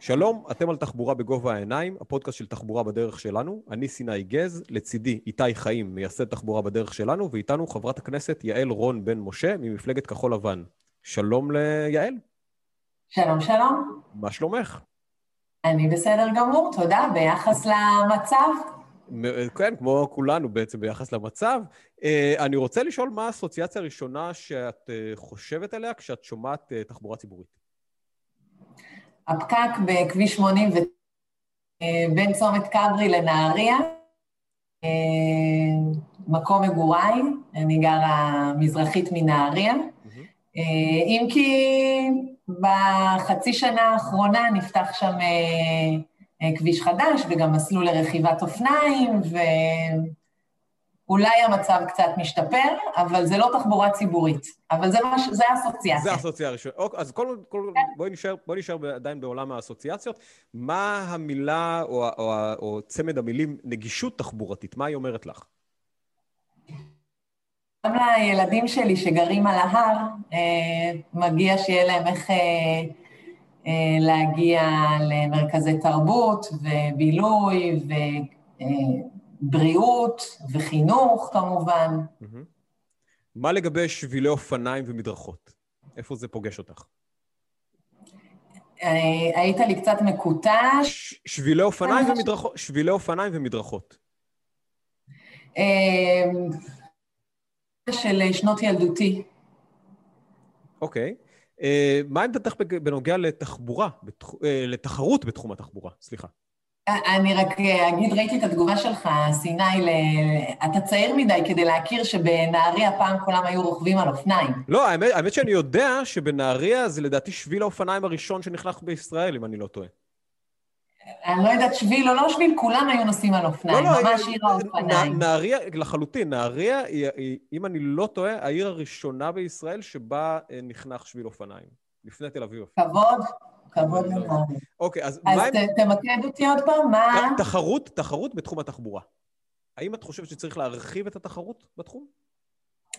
שלום, אתם על תחבורה בגובה העיניים, הפודקאסט של תחבורה בדרך שלנו. אני סיני גז, לצידי איתי חיים, מייסד תחבורה בדרך שלנו, ואיתנו חברת הכנסת יעל רון בן משה ממפלגת כחול לבן. שלום ליעל. שלום, שלום. מה שלומך? אני בסדר גמור, תודה. ביחס למצב? כן, כמו כולנו בעצם ביחס למצב. אה, אני רוצה לשאול מה האסוציאציה הראשונה שאת אה, חושבת עליה כשאת שומעת אה, תחבורה ציבורית. הפקק בכביש 80 ו... בין צומת כברי לנהריה, מקום מגוריי, אני גרה מזרחית מנהריה. Mm-hmm. אם כי בחצי שנה האחרונה נפתח שם כביש חדש וגם מסלול לרכיבת אופניים, ו... אולי המצב קצת משתפר, אבל זה לא תחבורה ציבורית. אבל זה, מש... זה האסוציאציה. זה האסוציאציה הראשונה. אוקיי, אז כל, כל, כן. בואי, נשאר, בואי נשאר עדיין בעולם האסוציאציות. מה המילה או, או, או, או צמד המילים נגישות תחבורתית? מה היא אומרת לך? גם לילדים שלי שגרים על ההר, אה, מגיע שיהיה להם איך אה, אה, להגיע למרכזי תרבות ובילוי ו... בריאות וחינוך כמובן. מה לגבי שבילי אופניים ומדרכות? איפה זה פוגש אותך? אה, היית לי קצת מקוטע. שבילי אופניים ומדרכות. שבילי אופניים ומדרכות. אה, של שנות ילדותי. אוקיי. אה, מה עמדתך בנוגע לתחבורה, לתחרות בתחום התחבורה? סליחה. אני רק אגיד, ראיתי את התגובה שלך, סיני, ל... אתה צעיר מדי כדי להכיר שבנהריה פעם כולם היו רוכבים על אופניים. לא, האמת, האמת שאני יודע שבנהריה זה לדעתי שביל האופניים הראשון שנחנך בישראל, אם אני לא טועה. אני לא יודעת שביל או לא שביל, כולם היו נוסעים על אופניים, לא, לא, ממש עיר האופניים. נהריה, לחלוטין, נהריה היא, היא, אם אני לא טועה, העיר הראשונה בישראל שבה אה, נחנך שביל אופניים, לפני תל אביב. כבוד. כבוד לנהריה. אוקיי, אז מה... אז תמקד אותי עוד פעם, מה... תחרות, תחרות בתחום התחבורה. האם את חושבת שצריך להרחיב את התחרות בתחום?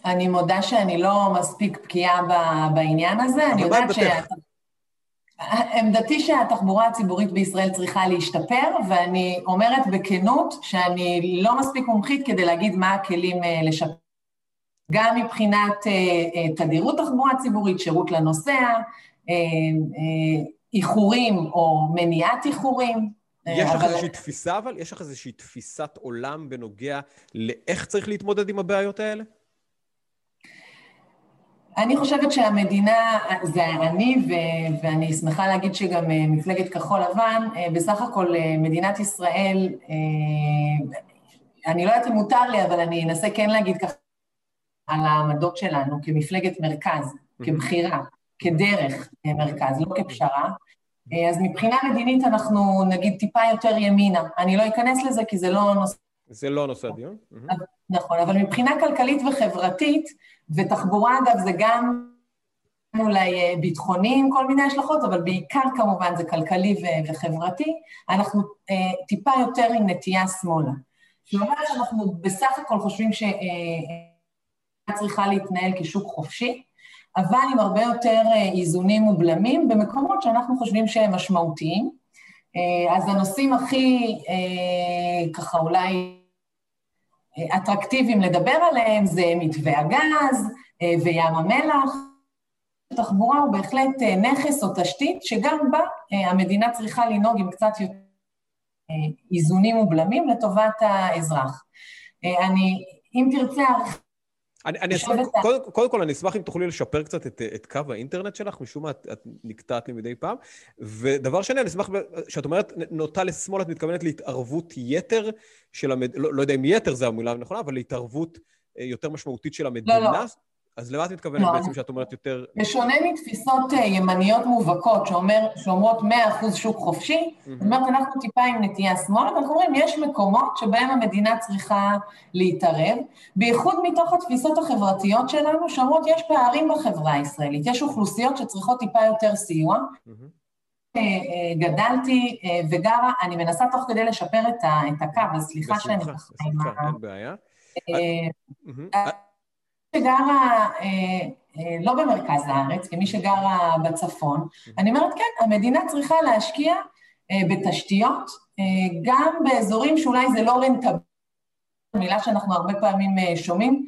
אני מודה שאני לא מספיק בקיאה בעניין הזה, אני יודעת ש... עמדתי שהתחבורה הציבורית בישראל צריכה להשתפר, ואני אומרת בכנות שאני לא מספיק מומחית כדי להגיד מה הכלים אה, לשפר. גם מבחינת אה, אה, תדירות תחבורה ציבורית, שירות לנוסע, איחורים או מניעת איחורים. יש לך אבל... איזושהי תפיסה אבל? יש לך איזושהי תפיסת עולם בנוגע לאיך צריך להתמודד עם הבעיות האלה? אני חושבת שהמדינה, זה אני, ו- ואני שמחה להגיד שגם אה, מפלגת כחול לבן, אה, בסך הכל אה, מדינת ישראל, אני לא יודעת אם מותר לי, אבל אני אנסה כן להגיד ככה על העמדות שלנו כמפלגת מרכז, כבחירה. כדרך מרכז, לא כפשרה. אז מבחינה מדינית אנחנו נגיד טיפה יותר ימינה. אני לא אכנס לזה כי זה לא נושא... זה לא נושא הדיון. נכון, אבל מבחינה כלכלית וחברתית, ותחבורה אגב זה גם אולי אה, ביטחוני עם כל מיני השלכות, אבל בעיקר כמובן זה כלכלי וחברתי, אנחנו אה, טיפה יותר עם נטייה שמאלה. אומרת שאנחנו בסך הכל חושבים שהיא אה, צריכה להתנהל כשוק חופשי, אבל עם הרבה יותר אה, איזונים ובלמים במקומות שאנחנו חושבים שהם משמעותיים. אה, אז הנושאים הכי, אה, ככה אולי אטרקטיביים לדבר עליהם זה מתווה הגז וים המלח. תחבורה הוא בהחלט נכס או תשתית שגם בה המדינה צריכה לנהוג עם קצת יותר איזונים ובלמים לטובת האזרח. אני, אם תרצה, אני, אני אשמח, קודם, קודם כל, אני אשמח אם תוכלי לשפר קצת את, את קו האינטרנט שלך, משום מה את, את נקטעת לי מדי פעם. ודבר שני, אני אשמח, כשאת אומרת נוטה לשמאל, את מתכוונת להתערבות יתר של המדינה, לא, לא יודע אם יתר זה המילה הנכונה, אבל להתערבות אה, יותר משמעותית של המדינה. לא, לא. אז למה את מתכוונת לא, בעצם שאת אומרת יותר... בשונה מתפיסות אה, ימניות מובהקות שאומר, שאומרות 100% שוק חופשי, זאת. אומרת, אנחנו טיפה עם נטייה שמאל, אבל אנחנו אומרים, יש מקומות שבהם המדינה צריכה להתערב, בייחוד מתוך התפיסות החברתיות שלנו, שאומרות, יש פערים בחברה הישראלית, יש אוכלוסיות שצריכות טיפה יותר סיוע. Mm-hmm. גדלתי וגרה, אני מנסה תוך כדי לשפר את הקו, אז סליחה שאני. בשמחה, בשמחה, אין בעיה. שגרה אה, לא במרכז הארץ, כמי שגרה בצפון, אני אומרת, כן, המדינה צריכה להשקיע בתשתיות, גם באזורים שאולי זה לא רנטבילי, מילה שאנחנו הרבה פעמים שומעים,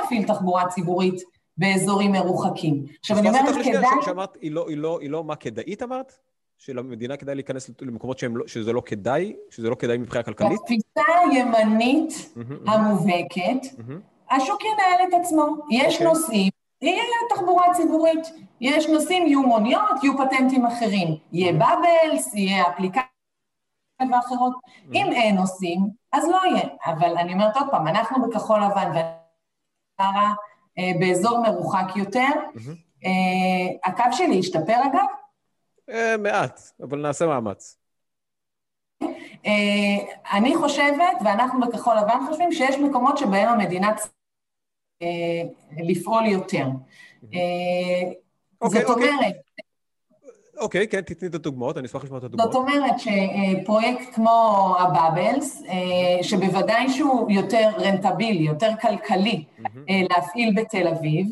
להפעיל תחבורה ציבורית באזורים מרוחקים. עכשיו, אני אומרת, כדאי... שאמרת, היא לא, היא לא, היא לא מה כדאית אמרת? שלמדינה כדאי להיכנס למקומות לא, שזה לא כדאי, שזה לא כדאי מבחינה כלכלית? בתפיסה הימנית המובהקת, השוק ינהל את עצמו. יש אוקיי. נושאים, יהיה תחבורה ציבורית. יש נושאים, יהיו מוניות, יהיו פטנטים אחרים. יהיה בבלס, יהיה אפליקציה ואחרות. אם אין נושאים, אז לא יהיה. אבל אני אומרת עוד פעם, אנחנו בכחול לבן, ואני באזור מרוחק יותר. אה, הקו שלי השתפר אגב? אה, מעט, אבל נעשה מאמץ. אה, אני חושבת, ואנחנו בכחול לבן חושבים, שיש מקומות שבהם המדינה צריכה לפעול יותר. אוקיי, זאת אוקיי. אומרת... אוקיי, כן, תתני את הדוגמאות, אני אשמח לשמוע את הדוגמאות. זאת אומרת שפרויקט כמו הבאבלס, שבוודאי שהוא יותר רנטבילי, יותר כלכלי להפעיל בתל אביב,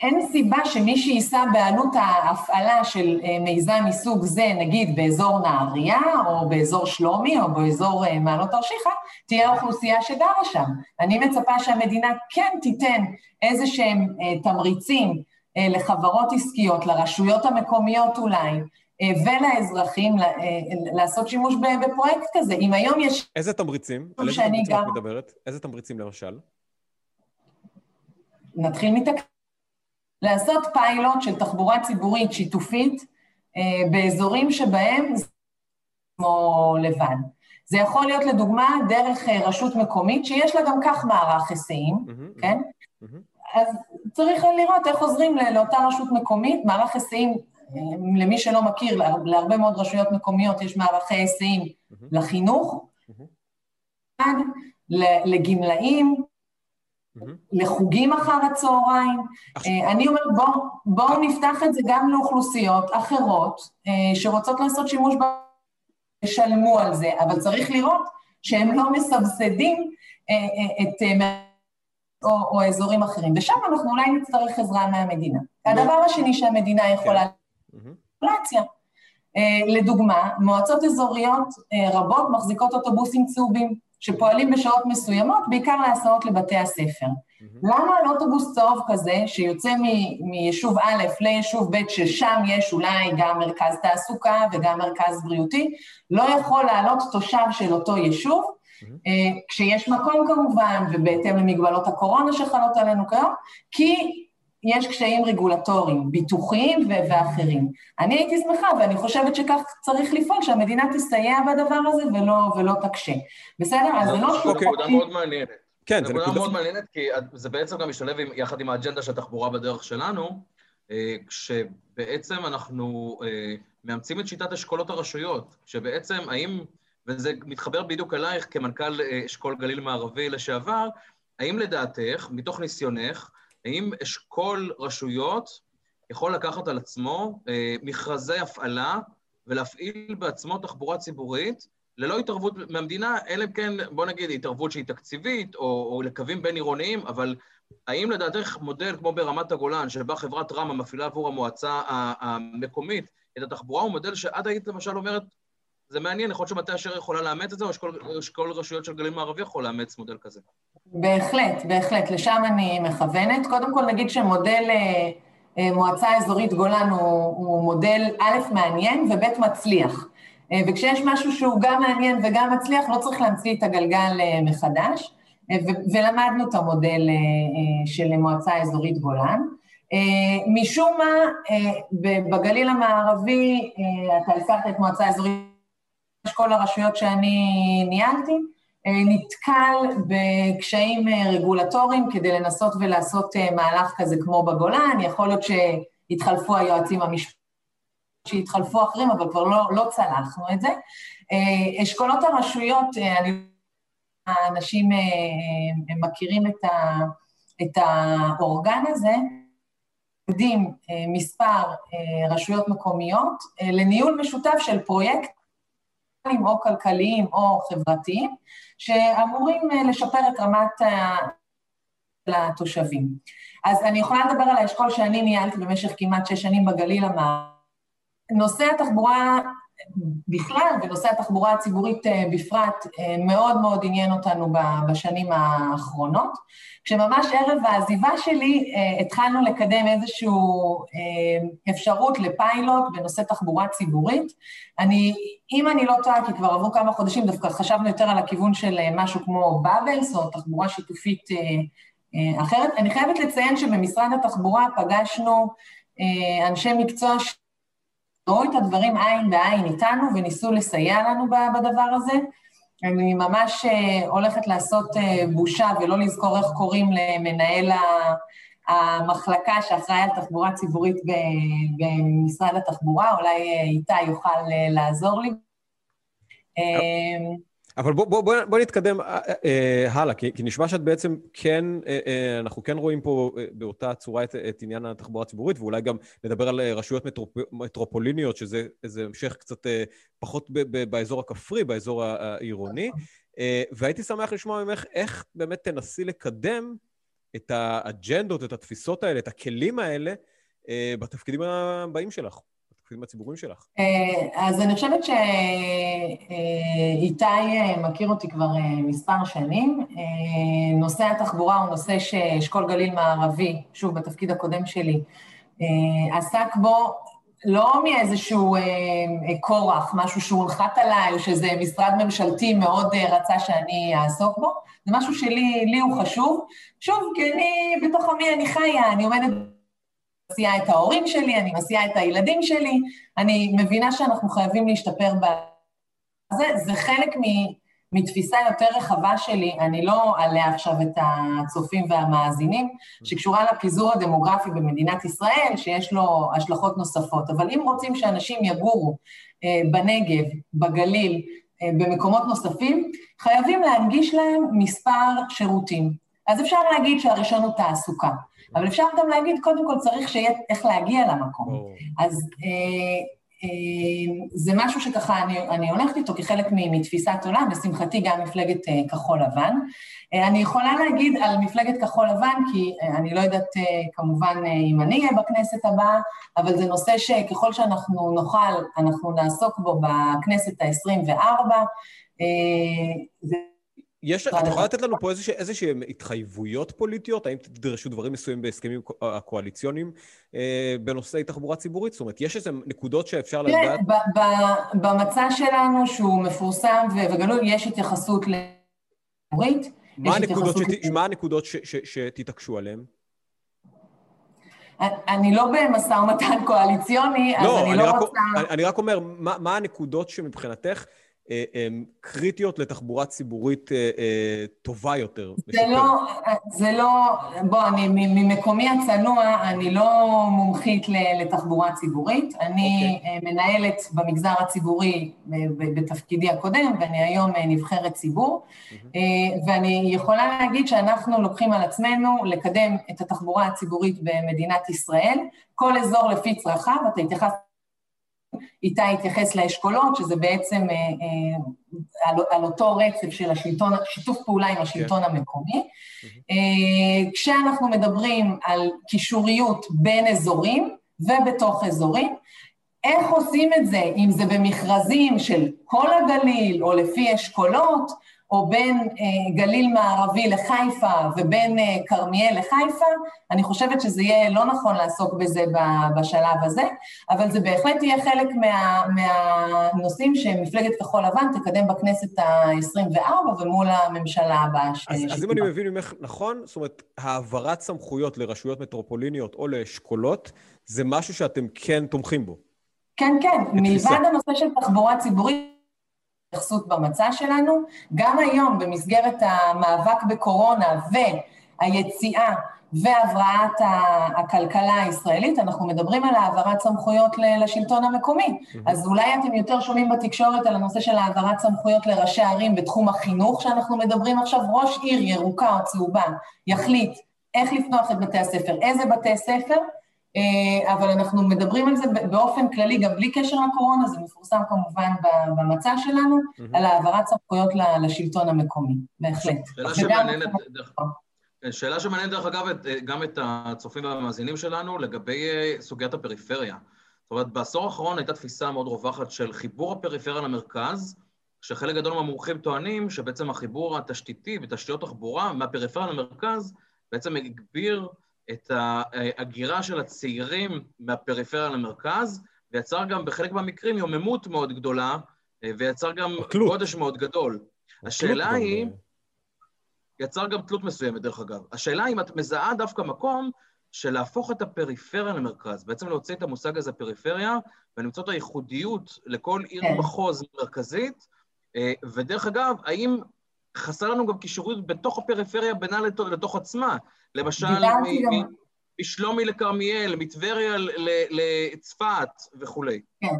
אין סיבה שמי שיישא בעלות ההפעלה של אה, מיזם מסוג זה, נגיד באזור נהריה, או באזור שלומי, או באזור אה, מעלות תרשיחא, תהיה האוכלוסייה שגרה שם. אני מצפה שהמדינה כן תיתן איזה שהם אה, תמריצים לחברות עסקיות, לרשויות המקומיות אולי, ולאזרחים לעשות שימוש בפרויקט כזה. אם היום יש... איזה תמריצים? על איזה תמריצים את מדברת? איזה תמריצים למשל? נתחיל מתקציב. לעשות פיילוט של תחבורה ציבורית שיתופית אה, באזורים שבהם זה כמו לבד. זה יכול להיות לדוגמה דרך אה, רשות מקומית שיש לה גם כך מערך היסעים, mm-hmm, כן? Mm-hmm. אז צריך לראות איך עוזרים לאותה רשות מקומית, מערך היסעים, אה, למי שלא מכיר, להרבה מאוד רשויות מקומיות יש מערכי היסעים mm-hmm. לחינוך, mm-hmm. לגמלאים, לחוגים אחר הצהריים. אה, אני אומרת, בואו בוא נפתח את זה גם לאוכלוסיות אחרות אה, שרוצות לעשות שימוש ב... ישלמו על זה, אבל צריך לראות שהם לא מסבסדים אה, את... או, או אזורים אחרים, ושם אנחנו אולי נצטרך עזרה מהמדינה. הדבר השני שהמדינה יכולה... רגולציה. לדוגמה, מועצות אזוריות רבות מחזיקות אוטובוסים צהובים. שפועלים בשעות מסוימות, בעיקר להסעות לבתי הספר. Mm-hmm. למה על אוטובוס צהוב כזה, שיוצא מ- מיישוב א' ליישוב ב', ששם יש אולי גם מרכז תעסוקה וגם מרכז בריאותי, לא יכול לעלות תושב של אותו יישוב, mm-hmm. כשיש מקום כמובן, ובהתאם למגבלות הקורונה שחלות עלינו כיום, כי יש קשיים רגולטוריים, ביטוחיים ואחרים. אני הייתי שמחה, ואני חושבת שכך צריך לפעול, שהמדינה תסייע בדבר הזה ולא, ולא תקשה. בסדר? אז זה לא... זו נקודה מאוד מעניינת. כן, זו נקודה מאוד מעניינת, כי זה בעצם גם משתלב יחד עם האג'נדה של התחבורה בדרך שלנו, אה, כשבעצם אנחנו אה, מאמצים את שיטת אשכולות הרשויות, שבעצם האם, וזה מתחבר בדיוק אלייך כמנכ"ל אה, אשכול גליל מערבי לשעבר, האם לדעתך, מתוך ניסיונך, האם אשכול רשויות יכול לקחת על עצמו אה, מכרזי הפעלה ולהפעיל בעצמו תחבורה ציבורית ללא התערבות מהמדינה, אלא אם כן, בוא נגיד, התערבות שהיא תקציבית או, או לקווים בין-עירוניים, אבל האם לדעתך מודל כמו ברמת הגולן, שבה חברת רמ"א מפעילה עבור המועצה המקומית את התחבורה, הוא מודל שאת היית למשל אומרת, זה מעניין, יכול להיות שמטה אשר יכולה לאמץ את זה, או שכל רשויות של גליל מערבי יכול לאמץ מודל כזה. בהחלט, בהחלט, לשם אני מכוונת. קודם כל נגיד שמודל אה, אה, מועצה אזורית גולן הוא, הוא מודל א', מעניין וב', מצליח. אה, וכשיש משהו שהוא גם מעניין וגם מצליח, לא צריך להמציא את הגלגל מחדש, ולמדנו את המודל של מועצה אזורית גולן. משום מה, בגליל המערבי, אתה הזכרת את מועצה אזורית כל הרשויות שאני ניהלתי, אה, נתקל בקשיים אה, רגולטוריים כדי לנסות ולעשות אה, מהלך כזה כמו בגולן, יכול להיות שהתחלפו היועצים המשפטיים, שהתחלפו אחרים, אבל כבר לא, לא צלחנו את זה. אשכולות הרשויות, אני... האנשים מכירים את, ה, את האורגן הזה, עובדים מספר רשויות מקומיות לניהול משותף של פרויקט או כלכליים או חברתיים, שאמורים אה, לשפר את רמת התושבים. אז אני יכולה לדבר על האשכול שאני ניהלתי במשך כמעט שש שנים בגליל המערבי. נושא התחבורה בכלל, ונושא התחבורה הציבורית אה, בפרט, אה, מאוד מאוד עניין אותנו בשנים האחרונות. כשממש ערב העזיבה שלי אה, התחלנו לקדם איזושהי אפשרות לפיילוט בנושא תחבורה ציבורית. אני, אם אני לא טועה, כי כבר עברו כמה חודשים, דווקא חשבנו יותר על הכיוון של משהו כמו באבלס או תחבורה שיתופית אחרת. אני חייבת לציין שבמשרד התחבורה פגשנו אנשי מקצוע ראו את הדברים עין בעין איתנו וניסו לסייע לנו בדבר הזה. אני ממש אה, הולכת לעשות אה, בושה ולא לזכור איך קוראים למנהל המחלקה שאחראי על תחבורה ציבורית במשרד התחבורה, אולי אה, איתי יוכל לעזור לי. אבל בוא, בוא, בוא, בוא נתקדם אה, אה, הלאה, כי, כי נשמע שאת בעצם כן, אה, אה, אנחנו כן רואים פה אה, באותה צורה את, את עניין התחבורה הציבורית, ואולי גם נדבר על אה, רשויות מטרופ, מטרופוליניות, שזה המשך קצת אה, פחות ב, ב, באזור הכפרי, באזור העירוני. אה, והייתי שמח לשמוע ממך איך באמת תנסי לקדם את האג'נדות, את התפיסות האלה, את הכלים האלה, אה, בתפקידים הבאים שלך. התפקידים הציבוריים שלך? אה, אז אני חושבת שאיתי אה, מכיר אותי כבר אה, מספר שנים. נושא התחבורה הוא נושא שאשכול גליל מערבי, שוב, בתפקיד הקודם שלי, עסק בו לא מאיזשהו כורח, משהו שהונחת עליי, או שזה משרד ממשלתי מאוד רצה שאני אעסוק בו, זה משהו שלי, לי הוא חשוב. שוב, כי אני, בתוך עמי אני חיה, אני עומדת מסיעה את ההורים שלי, אני מסיעה את הילדים שלי, אני מבינה שאנחנו חייבים להשתפר ב... זה, זה חלק מ, מתפיסה יותר רחבה שלי, אני לא אעלה עכשיו את הצופים והמאזינים, שקשורה לפיזור הדמוגרפי במדינת ישראל, שיש לו השלכות נוספות. אבל אם רוצים שאנשים יגורו אה, בנגב, בגליל, אה, במקומות נוספים, חייבים להנגיש להם מספר שירותים. אז אפשר להגיד שהראשון הוא תעסוקה. אבל אפשר גם להגיד, קודם כל צריך שיהיה איך להגיע למקום. אז אה, אה, זה משהו שככה אני, אני הולכת איתו כחלק מתפיסת עולם, לשמחתי גם מפלגת אה, כחול לבן. אני יכולה להגיד על מפלגת כחול לבן, כי אני לא יודעת כמובן אם אני אהיה בכנסת הבאה, אבל זה נושא שככל שאנחנו נוכל, אנחנו נעסוק בו בכנסת העשרים-וארבע. אה, זה יש, את יכולה לתת לנו פה איזשהן התחייבויות פוליטיות? האם תדרשו דברים מסוימים בהסכמים הקואליציוניים אה, בנושאי תחבורה ציבורית? זאת אומרת, יש איזה נקודות שאפשר כן, לדעת? כן, במצע שלנו, שהוא מפורסם וגלוי, יש התייחסות לתחבורית. מה הנקודות, שת, מה הנקודות ש, ש, שתתעקשו עליהן? אני לא במשא ומתן קואליציוני, אז לא, אני, אני לא רוצה... אני, אני רק אומר, מה, מה הנקודות שמבחינתך אה, קריטיות לתחבורה ציבורית אה, אה, טובה יותר. זה לא, זה לא, בוא, אני ממקומי הצנוע, אני לא מומחית לתחבורה ציבורית. אני okay. אוקיי. מנהלת במגזר הציבורי בתפקידי הקודם, ואני היום נבחרת ציבור, mm-hmm. ואני יכולה להגיד שאנחנו לוקחים על עצמנו לקדם את התחבורה הציבורית במדינת ישראל, כל אזור לפי צרכיו, אתה התייחסת איתי התייחס לאשכולות, שזה בעצם אה, אה, על, על אותו רצף של השלטון, שיתוף פעולה עם השלטון כן. המקומי. אה, כשאנחנו מדברים על קישוריות בין אזורים ובתוך אזורים, איך עושים את זה, אם זה במכרזים של כל הגליל או לפי אשכולות, או בין אה, גליל מערבי לחיפה ובין אה, כרמיאל אה, לחיפה, אני חושבת שזה יהיה לא נכון לעסוק בזה בשלב הזה, אבל זה בהחלט יהיה חלק מה, מהנושאים שמפלגת כחול לבן תקדם בכנסת ה-24 ומול הממשלה הבאה ש... אז, אז אם אני מבין ממך נכון, זאת אומרת, העברת סמכויות לרשויות מטרופוליניות או לאשכולות, זה משהו שאתם כן תומכים בו. כן, כן. מלבד הנושא של תחבורה ציבורית, התייחסות במצע שלנו. גם היום, במסגרת המאבק בקורונה והיציאה והבראת הכלכלה הישראלית, אנחנו מדברים על העברת סמכויות לשלטון המקומי. אז אולי אתם יותר שומעים בתקשורת על הנושא של העברת סמכויות לראשי ערים בתחום החינוך, שאנחנו מדברים עכשיו, ראש עיר ירוקה או צהובה יחליט איך לפתוח את בתי הספר, איזה בתי ספר, אבל אנחנו מדברים על זה באופן כללי, גם בלי קשר לקורונה, זה מפורסם כמובן במצע שלנו. על העברת סמכויות לשלטון המקומי, בהחלט. שאלה שמעניינת, דרך אגב, גם את הצופים והמאזינים שלנו לגבי סוגיית הפריפריה. זאת אומרת, בעשור האחרון הייתה תפיסה מאוד רווחת של חיבור הפריפריה למרכז, שחלק גדול מהמומחים טוענים שבעצם החיבור התשתיתי ותשתיות תחבורה מהפריפריה למרכז בעצם הגביר את ההגירה של הצעירים מהפריפריה למרכז, ויצר גם בחלק מהמקרים יוממות מאוד גדולה, ויצר גם מקלות. גודש מאוד גדול. השאלה היא... יצר גם תלות מסוימת, דרך אגב. השאלה אם את מזהה דווקא מקום של להפוך את הפריפריה למרכז, בעצם להוציא את המושג הזה פריפריה, ולמצוא את הייחודיות לכל עיר כן. מחוז מרכזית, אה, ודרך אגב, האם חסר לנו גם קישוריות בתוך הפריפריה בינה לתוך, לתוך עצמה? למשל, משלומי לכרמיאל, מטבריה לצפת וכולי. כן,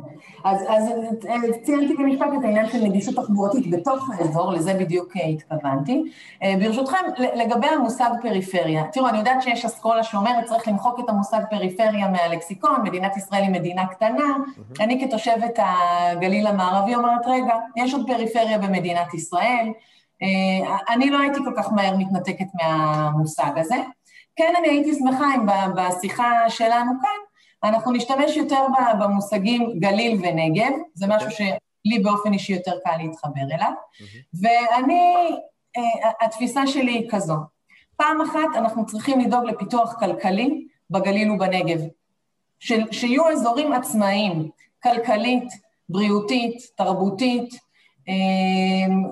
אז, אז ציינתי במשפט את העניין של נגישות תחבורתית בתוך האזור, לזה בדיוק אה, התכוונתי. אה, ברשותכם, לגבי המושג פריפריה, תראו, אני יודעת שיש אסכולה שאומרת צריך למחוק את המושג פריפריה מהלקסיקון, מדינת ישראל היא מדינה קטנה. אני כתושבת הגליל המערבי אומרת, רגע, יש עוד פריפריה במדינת ישראל, אה, אני לא הייתי כל כך מהר מתנתקת מהמושג הזה. כן, אני הייתי שמחה אם בשיחה שלנו כאן, אנחנו נשתמש יותר במושגים גליל ונגב, זה משהו. אוקיי. שלי באופן אישי יותר קל להתחבר אליו. ואני, אה, התפיסה שלי היא כזו, פעם אחת אנחנו צריכים לדאוג לפיתוח כלכלי בגליל ובנגב, ש, שיהיו אזורים עצמאיים, כלכלית, בריאותית, תרבותית,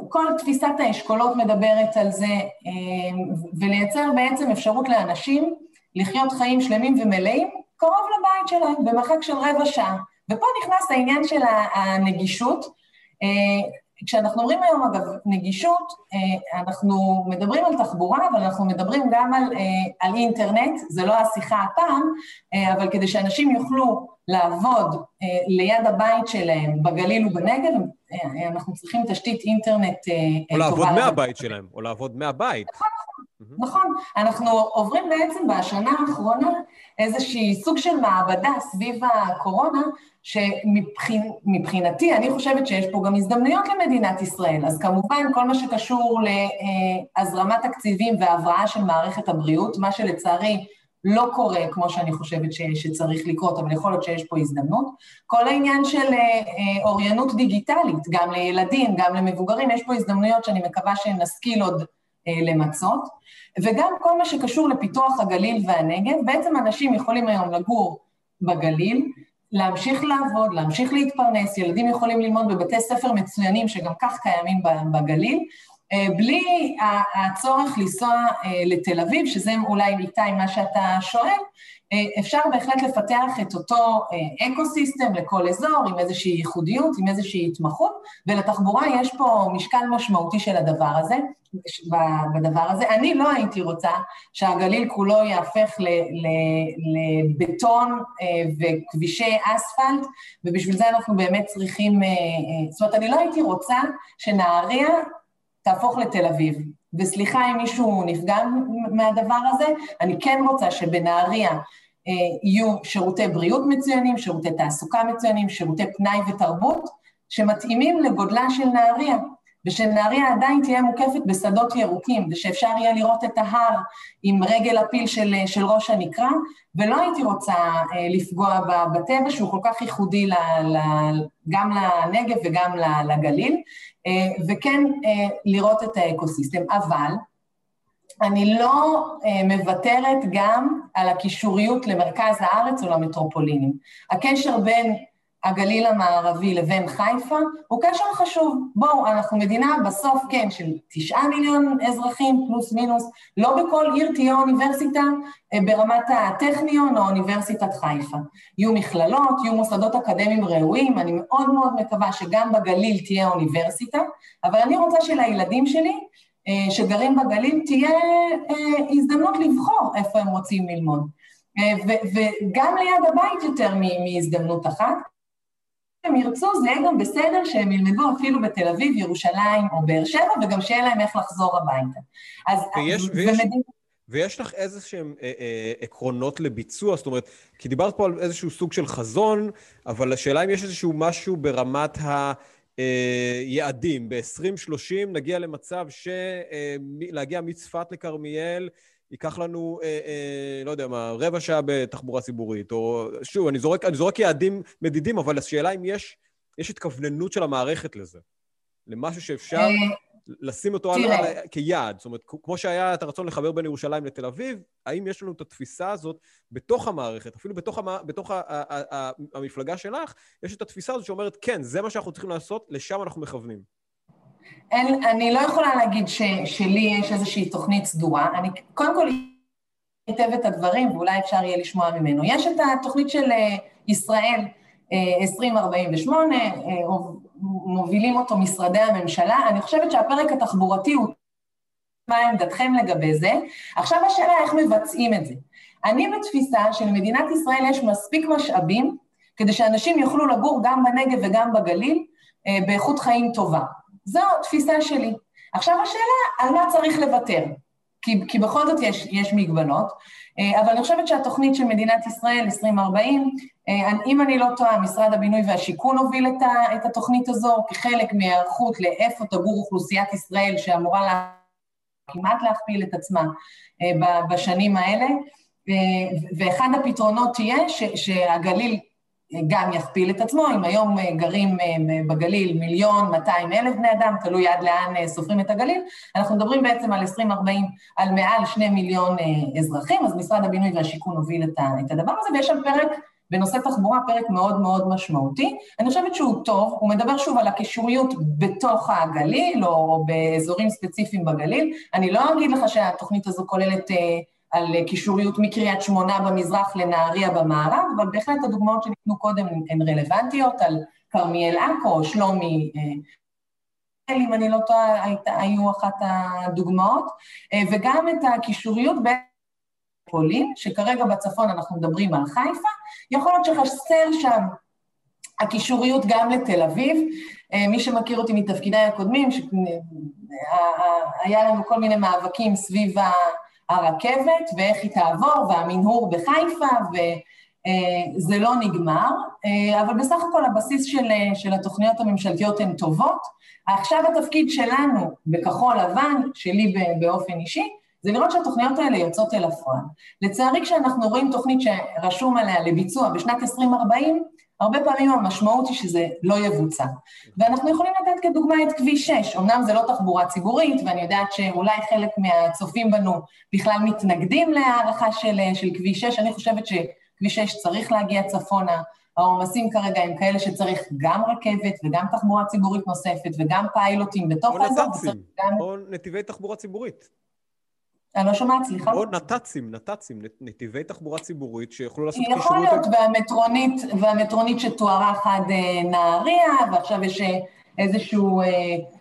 כל תפיסת האשכולות מדברת על זה, אמ, ולייצר בעצם אפשרות לאנשים לחיות חיים שלמים ומלאים קרוב לבית שלהם, במרחק של רבע שעה. ופה נכנס העניין של הנגישות. אה, כשאנחנו אומרים היום, אגב, נגישות, אה, אנחנו מדברים על תחבורה, אבל אנחנו מדברים גם על, אה, על אינטרנט, זה לא השיחה הפעם, אבל כדי שאנשים יוכלו לעבוד ליד הבית שלהם בגליל ובנגב, אנחנו צריכים תשתית אינטרנט טובה. או לעבוד מהבית שלהם, או לעבוד מהבית. נכון, נכון, אנחנו עוברים בעצם בשנה האחרונה איזושהי סוג של מעבדה סביב הקורונה, שמבחינתי, אני חושבת שיש פה גם הזדמנויות למדינת ישראל. אז כמובן, כל מה שקשור להזרמת תקציבים והבראה של מערכת הבריאות, מה שלצערי לא קורה כמו שאני חושבת ש, שצריך לקרות, אבל יכול להיות שיש פה הזדמנות. כל העניין של אה, אוריינות דיגיטלית, גם לילדים, גם למבוגרים, יש פה הזדמנויות שאני מקווה שנשכיל עוד אה, למצות, וגם כל מה שקשור לפיתוח הגליל והנגב, בעצם אנשים יכולים היום לגור בגליל, להמשיך לעבוד, להמשיך להתפרנס, ילדים יכולים ללמוד בבתי ספר מצוינים שגם כך קיימים בגליל, אה, בלי הצורך לנסוע אה, לתל אביב, שזה אולי איתי מה שאתה שואל, אפשר בהחלט לפתח את אותו ecosystem לכל אזור, עם איזושהי ייחודיות, עם איזושהי התמחות, ולתחבורה יש פה משקל משמעותי של הדבר הזה. בדבר הזה. אני לא הייתי רוצה שהגליל כולו יהפך לבטון אה, וכבישי אספלט, ובשביל זה אנחנו באמת צריכים... אה, אה, זאת אומרת, אני לא הייתי רוצה שנהריה תהפוך לתל אביב. וסליחה אם מישהו נפגע מהדבר הזה, אני כן רוצה שבנהריה יהיו שירותי בריאות מצוינים, שירותי תעסוקה מצוינים, שירותי פנאי ותרבות, שמתאימים לגודלה של נהריה. ושנהריה עדיין תהיה מוקפת בשדות ירוקים, ושאפשר יהיה לראות את ההר עם רגל הפיל של, של ראש הנקרה, ולא הייתי רוצה אה, לפגוע בטבע שהוא כל כך ייחודי ל, ל, גם לנגב וגם לגליל, אה, וכן אה, לראות את האקוסיסטם. אבל אני לא מוותרת גם על הקישוריות למרכז הארץ או למטרופולינים. הקשר בין הגליל המערבי לבין חיפה, הוא קשר חשוב. בואו, אנחנו מדינה בסוף, כן, של תשעה מיליון אזרחים, פלוס מינוס, לא בכל עיר תהיה אוניברסיטה אה, ברמת הטכניון או אוניברסיטת חיפה. יהיו מכללות, יהיו מוסדות אקדמיים ראויים, אני מאוד מאוד מקווה שגם בגליל תהיה אוניברסיטה, אבל אני רוצה שלילדים שלי, אה, שגרים בגליל, תהיה אה, הזדמנות לבחור איפה הם רוצים ללמוד. וגם ליד הבית יותר מהזדמנות אחת. הם ירצו, זה יהיה גם בסדר שהם ילמדו אפילו בתל אביב, ירושלים או באר שבע, וגם שיהיה להם איך לחזור הביתה. אז... ויש, ויש, ומדינה... ויש לך איזה שהם אה, אה, עקרונות לביצוע? זאת אומרת, כי דיברת פה על איזשהו סוג של חזון, אבל השאלה אם יש איזשהו משהו ברמת היעדים. ב-2030 נגיע למצב שלהגיע אה, מצפת לכרמיאל ייקח לנו, אה, אה, לא יודע מה, רבע שעה בתחבורה ציבורית, או שוב, אני זורק, אני זורק יעדים מדידים, אבל השאלה אם יש, יש התכווננות של המערכת לזה, למשהו שאפשר אה, לשים אותו על, על, כיעד. זאת אומרת, כמו שהיה את הרצון לחבר בין ירושלים לתל אביב, האם יש לנו את התפיסה הזאת בתוך המערכת, אפילו בתוך, המ, בתוך ה, ה, ה, ה, המפלגה שלך, יש את התפיסה הזאת שאומרת, כן, זה מה שאנחנו צריכים לעשות, לשם אנחנו מכוונים. אין, אני לא יכולה להגיד ש, שלי יש איזושהי תוכנית סדורה. אני קודם כל היטב את הדברים, ואולי אפשר יהיה לשמוע ממנו. יש את התוכנית של אה, ישראל 2048, אה, מובילים אותו משרדי הממשלה. אני חושבת שהפרק התחבורתי הוא... מה עמדתכם לגבי זה? עכשיו השאלה איך מבצעים את זה. אני בתפיסה שלמדינת ישראל יש מספיק משאבים כדי שאנשים יוכלו לגור גם בנגב וגם בגליל אה, באיכות חיים טובה. זו התפיסה שלי. עכשיו השאלה, על מה צריך לוותר? כי, כי בכל זאת יש, יש מגבלות, אה, אבל אני חושבת שהתוכנית של מדינת ישראל, 2040, אה, אם אני לא טועה, משרד הבינוי והשיכון הוביל את, ה, את התוכנית הזו כחלק מהיערכות לאיפה תגור אוכלוסיית ישראל שאמורה לה, כמעט להכפיל את עצמה אה, בשנים האלה, ואחד הפתרונות תהיה שהגליל גם יכפיל את עצמו, אם היום גרים בגליל מיליון 200 אלף בני אדם, תלוי עד לאן סופרים את הגליל, אנחנו מדברים בעצם על 2040 על מעל שני מיליון אזרחים, אז משרד הבינוי והשיכון הוביל את הדבר הזה, ויש שם פרק בנושא תחבורה, פרק מאוד מאוד משמעותי. אני חושבת שהוא טוב, הוא מדבר שוב על הקישוריות בתוך הגליל, או באזורים ספציפיים בגליל. אני לא אגיד לך שהתוכנית הזו כוללת... על קישוריות מקריית שמונה במזרח לנהריה במערב, אבל בהחלט הדוגמאות שניתנו קודם הן רלוונטיות, על כרמיאל עכו, שלומי, אה, אם אני לא טועה, היו אחת הדוגמאות, אה, וגם את הקישוריות בפולין, שכרגע בצפון אנחנו מדברים על חיפה, יכול להיות שחסר שם הקישוריות גם לתל אביב. אה, מי שמכיר אותי מתפקידיי הקודמים, היה לנו כל מיני מאבקים סביב. הרכבת ואיך היא תעבור, והמנהור בחיפה, וזה לא נגמר, אבל בסך הכל הבסיס של, של התוכניות הממשלתיות הן טובות. עכשיו התפקיד שלנו בכחול לבן, שלי באופן אישי, זה לראות שהתוכניות האלה יוצאות אל הפועל. לצערי, כשאנחנו רואים תוכנית שרשום עליה לביצוע בשנת 2040, הרבה פעמים המשמעות היא שזה לא יבוצע. ואנחנו יכולים לתת כדוגמה את כביש 6, אמנם זה לא תחבורה ציבורית, ואני יודעת שאולי חלק מהצופים בנו בכלל מתנגדים להערכה של, של כביש 6, אני חושבת שכביש 6 צריך להגיע צפונה, העומסים כרגע הם כאלה שצריך גם רכבת וגם תחבורה ציבורית נוספת וגם פיילוטים בתוך האזור. או נת"צים, גם... או נתיבי תחבורה ציבורית. אני לא שומעת, סליחה. או נת"צים, נת"צים, נתיבי תחבורה ציבורית שיוכלו לעשות קישרות... יכול להיות, והמטרונית, והמטרונית שתוארך עד אה, נהריה, ועכשיו יש אה, איזשהו אה,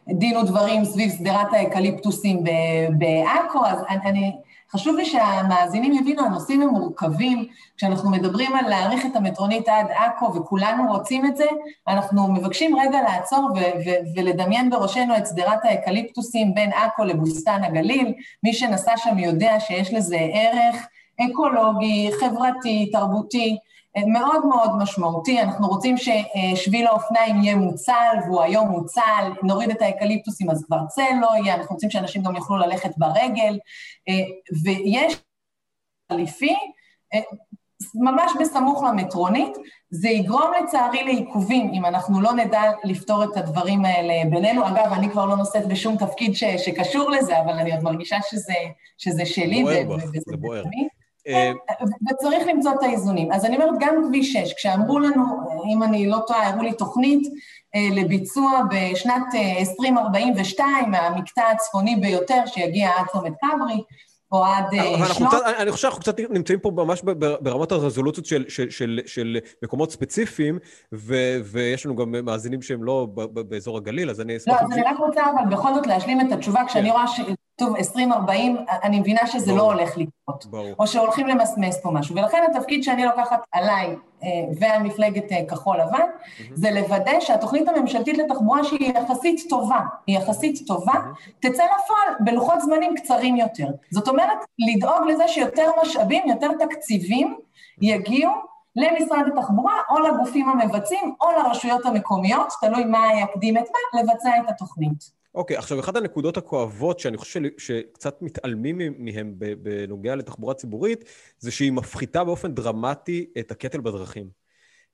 דין ודברים סביב שדרת האקליפטוסים בעכו, אז אני... חשוב לי שהמאזינים יבינו, הנושאים הם מורכבים. כשאנחנו מדברים על להאריך את המטרונית עד עכו, וכולנו רוצים את זה, אנחנו מבקשים רגע לעצור ו- ו- ולדמיין בראשנו את שדרת האקליפטוסים בין עכו לבוסתן הגליל. מי שנסע שם יודע שיש לזה ערך אקולוגי, חברתי, תרבותי. מאוד מאוד משמעותי, אנחנו רוצים ששביל האופניים יהיה מוצל, והוא היום מוצל, נוריד את האקליפטוסים אז כבר צל לא יהיה, אנחנו רוצים שאנשים גם יוכלו ללכת ברגל, ויש חליפי, ממש בסמוך למטרונית, זה יגרום לצערי לעיכובים אם אנחנו לא נדע לפתור את הדברים האלה בינינו. אגב, אני כבר לא נושאת בשום תפקיד ש, שקשור לזה, אבל אני עוד מרגישה שזה, שזה שלי. בוער בך, זה בוער. וצריך למצוא את האיזונים. אז אני אומרת, גם כביש 6, כשאמרו לנו, אם אני לא טועה, הראו לי תוכנית אה, לביצוע בשנת 2042, אה, מהמקטע הצפוני ביותר, שיגיע עד צומת כברי, או עד אה, שלום. אני חושב שאנחנו קצת נמצאים פה ממש ברמת הרזולוציות של, של, של, של מקומות ספציפיים, ו, ויש לנו גם מאזינים שהם לא באזור הגליל, אז אני אשמח... לא, אז אני רק רוצה אבל בכל זאת להשלים את התשובה, כשאני כן. רואה טוב, 2040, אני מבינה שזה לא ברור. לא הולך לקרות. ברור. או שהולכים למסמס פה משהו. ולכן התפקיד שאני לוקחת עליי אה, והמפלגת אה, כחול לבן, mm-hmm. זה לוודא שהתוכנית הממשלתית לתחבורה שהיא יחסית טובה, היא יחסית טובה, mm-hmm. תצא לפועל בלוחות זמנים קצרים יותר. זאת אומרת, לדאוג לזה שיותר משאבים, יותר תקציבים יגיעו למשרד התחבורה או לגופים המבצעים או לרשויות המקומיות, תלוי מה יקדים את מה, לבצע את התוכנית. אוקיי, okay, עכשיו, אחת הנקודות הכואבות שאני חושב שקצת מתעלמים מהם בנוגע לתחבורה ציבורית, זה שהיא מפחיתה באופן דרמטי את הקטל בדרכים.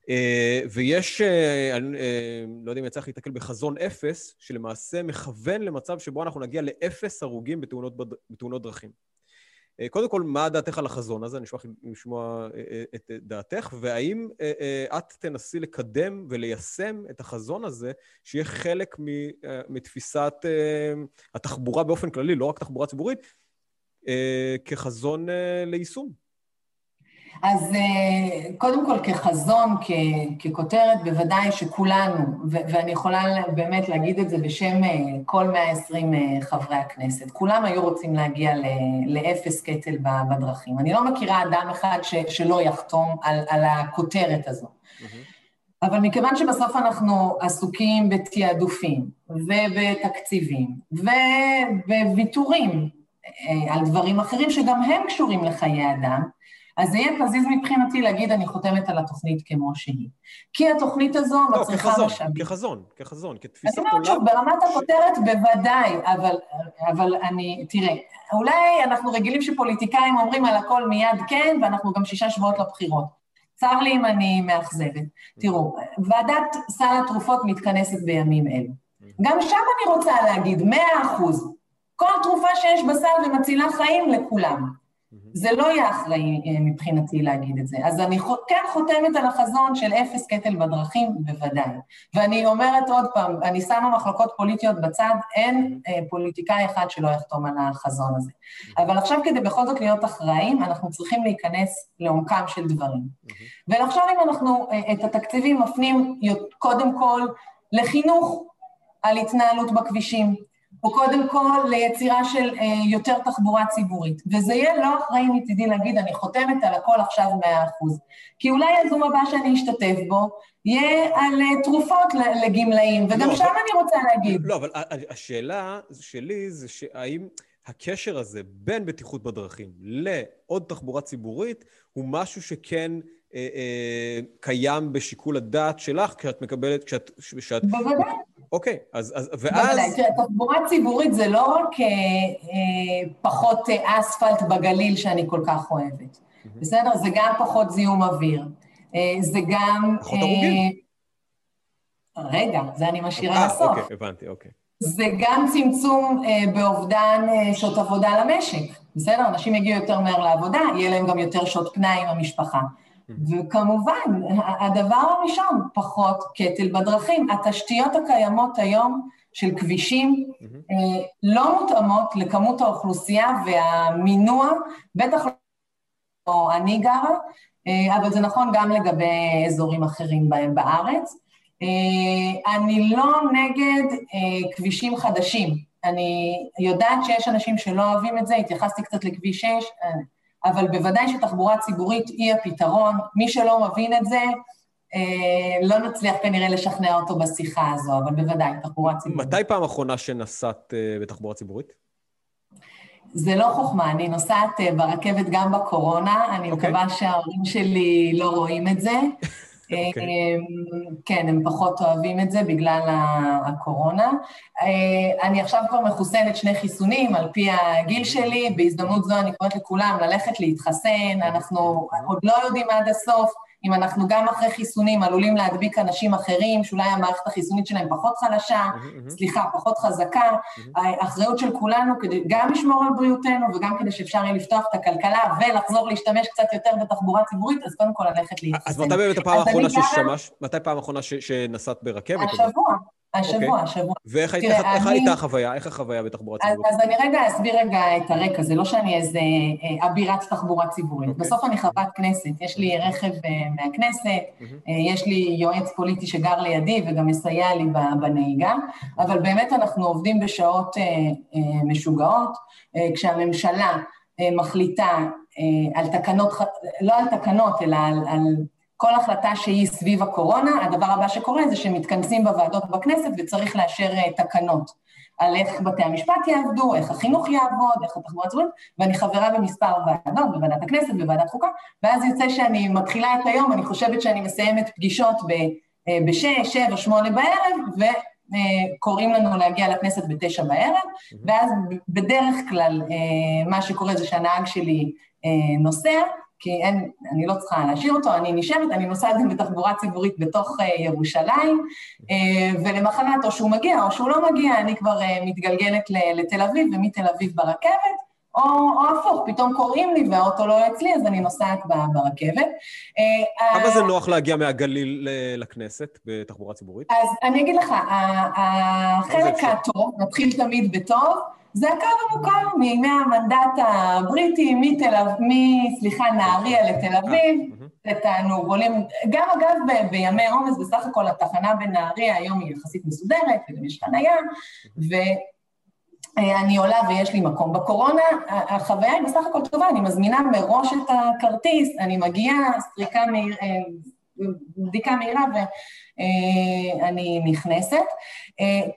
אה, ויש, אה, אני אה, לא יודע אם יצא לך להתקל בחזון אפס, שלמעשה מכוון למצב שבו אנחנו נגיע לאפס הרוגים בתאונות, בתאונות דרכים. קודם כל, מה דעתך על החזון הזה? אני אשמח לשמוע את דעתך, והאם את תנסי לקדם וליישם את החזון הזה, שיהיה חלק מתפיסת התחבורה באופן כללי, לא רק תחבורה ציבורית, כחזון ליישום? אז אה, קודם כל כחזון, ככותרת, בוודאי שכולנו, ואני יכולה באמת להגיד את זה בשם אה, כל 120 אה, חברי הכנסת, כולם היו רוצים להגיע לאפס קטל בדרכים. אני לא מכירה אדם אחד שלא יחתום על, על הכותרת הזו. אבל מכיוון שבסוף אנחנו עסוקים בתעדופים ובתקציבים ובוויתורים על דברים אחרים שגם הם קשורים לחיי אדם, אז זה יהיה פזיז מבחינתי להגיד, אני חותמת על התוכנית כמו שהיא. כי התוכנית הזו לא, מצריכה כחזון, משאבים. כחזון, כחזון, כתפיסת עולם. אני אומרת שוב, ברמת הכותרת בוודאי, אבל, אבל אני, תראה, אולי אנחנו רגילים שפוליטיקאים אומרים על הכל מיד כן, ואנחנו גם שישה שבועות לבחירות. צר לי אם אני מאכזבת. תראו, ועדת סל התרופות מתכנסת בימים אלו. גם שם אני רוצה להגיד, מאה אחוז. כל תרופה שיש בסל ומצילה חיים לכולם. זה לא יהיה אחראי אה, מבחינתי להגיד את זה. אז אני כן חותמת על החזון של אפס קטל בדרכים, בוודאי. ואני אומרת עוד פעם, אני שמה מחלוקות פוליטיות בצד, אין אה, פוליטיקאי אחד שלא יחתום על החזון הזה. אבל עכשיו כדי בכל זאת להיות אחראיים, אנחנו צריכים להיכנס לעומקם של דברים. ולחשוב אם אנחנו אה, את התקציבים מפנים קודם כל לחינוך על התנהלות בכבישים, או קודם כל ליצירה של אה, יותר תחבורה ציבורית. וזה יהיה לא אחראי מצידי להגיד, אני חותמת על הכל עכשיו מאה אחוז. כי אולי הזום הבא שאני אשתתף בו, יהיה על אה, תרופות לגמלאים, וגם לא, שם אבל... אני רוצה להגיד. לא, אבל השאלה שלי זה שהאם הקשר הזה בין בטיחות בדרכים לעוד תחבורה ציבורית, הוא משהו שכן... אה, אה, קיים בשיקול הדעת שלך כשאת מקבלת, כשאת... כשאת בוודאי. אוקיי, אז, אז ואז... תראה, תחבורה ציבורית זה לא רק אה, אה, פחות אה, אספלט בגליל שאני כל כך אוהבת, mm-hmm. בסדר? זה גם פחות זיהום אוויר. אה, זה גם... פחות אה, הרוגים. רגע, זה אני משאירה אה, לסוף. אוקיי, הבנתי, אוקיי. זה גם צמצום אה, באובדן אה, שעות עבודה למשק, בסדר? אנשים יגיעו יותר מהר לעבודה, יהיה להם גם יותר שעות פנאי עם המשפחה. וכמובן, הדבר הראשון, פחות קטל בדרכים. התשתיות הקיימות היום של כבישים אה, לא מותאמות לכמות האוכלוסייה והמינוע, בטח לא אני גרה, אה, אבל זה נכון גם לגבי אזורים אחרים בהם בארץ. אה, אני לא נגד כבישים חדשים. אני יודעת שיש אנשים שלא אוהבים את זה, התייחסתי קצת לכביש 6, אבל בוודאי שתחבורה ציבורית היא הפתרון. מי שלא מבין את זה, אה, לא נצליח כנראה לשכנע אותו בשיחה הזו, אבל בוודאי, תחבורה ציבורית. מתי פעם אחרונה שנסעת אה, בתחבורה ציבורית? זה לא חוכמה, אני נוסעת אה, ברכבת גם בקורונה, אני okay. אוקיי. מקווה שההורים שלי לא רואים את זה. אוקיי. אמ, כן, הם פחות אוהבים את זה בגלל הקורונה. אה, אני עכשיו כבר מחוסנת שני חיסונים על פי הגיל שלי, בהזדמנות זו אני קוראת לכולם ללכת להתחסן, אנחנו עוד לא יודעים עד הסוף אם אנחנו גם אחרי חיסונים עלולים להדביק אנשים אחרים, שאולי המערכת החיסונית שלהם פחות חלשה, סליחה, פחות חזקה, האחריות של כולנו כדי גם לשמור על בריאותנו וגם כדי שאפשר יהיה לפתוח את הכלכלה ולחזור להשתמש קצת יותר בתחבורה ציבורית, אז קודם כל ללכת להתחסן. אז מתי באמת הפעם האחרונה ששמש, מתי פעם האחרונה שנסעת ברכבת? השבוע. השבוע, okay. אוקיי. השבוע. ואיך תראה. הייתה החוויה? איך החוויה בתחבורה ציבורית? אז, אז אני רגע אסביר רגע את הרקע, זה לא שאני איזה אה, אבירת תחבורה ציבורית. Okay. אוקיי. בסוף אני חברת כנסת, יש לי רכב uh, מהכנסת, mm-hmm. uh, יש לי יועץ פוליטי שגר לידי וגם מסייע לי בנהיגה, אבל באמת אנחנו עובדים בשעות uh, uh, משוגעות, uh, כשהממשלה uh, מחליטה uh, על תקנות, לא על תקנות, אלא על, על כל החלטה שהיא סביב הקורונה, הדבר הבא שקורה זה שמתכנסים בוועדות בכנסת וצריך לאשר אה, תקנות על איך בתי המשפט יעבדו, איך החינוך יעבוד, איך התחבורה הציבורית, ואני חברה במספר ועדות, בוועדת הכנסת, בוועדת חוקה, ואז יוצא שאני מתחילה את היום, אני חושבת שאני מסיימת פגישות ב... אה, בשש, שבע, שמונה בערב, קוראים לנו להגיע לכנסת בתשע בערב, ואז בדרך כלל מה שקורה זה שהנהג שלי נוסע, כי אין, אני לא צריכה להשאיר אותו, אני נשארת, אני נוסעת גם בתחבורה ציבורית בתוך uh, ירושלים, uh, ולמחרת או שהוא מגיע או שהוא לא מגיע, אני כבר uh, מתגלגלת לתל אביב, ומתל אביב ברכבת, או, או הפוך, פתאום קוראים לי והאוטו לא אצלי, אז אני נוסעת ברכבת. כמה זה נוח להגיע מהגליל לכנסת בתחבורה ציבורית? אז אני אגיד לך, החלק הטוב, נתחיל תמיד בטוב, זה הקו המוכר מימי המנדט הבריטי, מתל אביב, סליחה, נהריה לתל אביב, נתנו עולים, גם אגב ב, בימי עומס, בסך הכל התחנה בנהריה היום היא יחסית מסודרת, וגם יש חניה, ואני עולה ויש לי מקום. בקורונה. החוויה היא בסך הכל טובה, אני מזמינה מראש את הכרטיס, אני מגיעה, סריקה מהירה, בדיקה מהירה ואני נכנסת.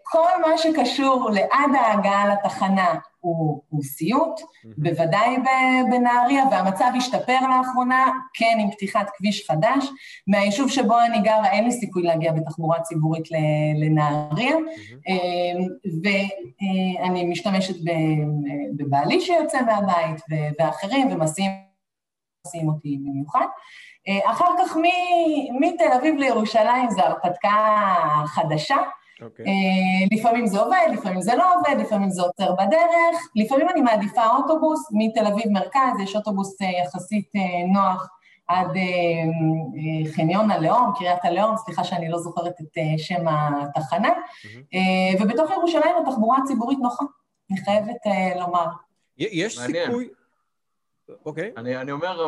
כל מה שקשור לעד ההגעה לתחנה הוא, הוא סיוט, mm-hmm. בוודאי בנהריה, והמצב השתפר לאחרונה, כן, עם פתיחת כביש חדש. מהיישוב שבו אני גרה אין לי סיכוי להגיע בתחבורה ציבורית לנהריה, mm-hmm. ואני משתמשת בבעלי שיוצא מהבית ואחרים, ומסיעים אותי במיוחד. אחר כך מתל אביב לירושלים זו הרפתקה חדשה. Okay. אוקיי. לפעמים זה עובד, לפעמים זה לא עובד, לפעמים זה עוצר בדרך, לפעמים אני מעדיפה אוטובוס, מתל אביב מרכז, יש אוטובוס יחסית נוח עד חניון הלאום, קריית הלאום, סליחה שאני לא זוכרת את שם התחנה, mm-hmm. ובתוך ירושלים התחבורה הציבורית נוחה, אני חייבת לומר. יש סיכוי... אוקיי. Okay. אני, אני אומר,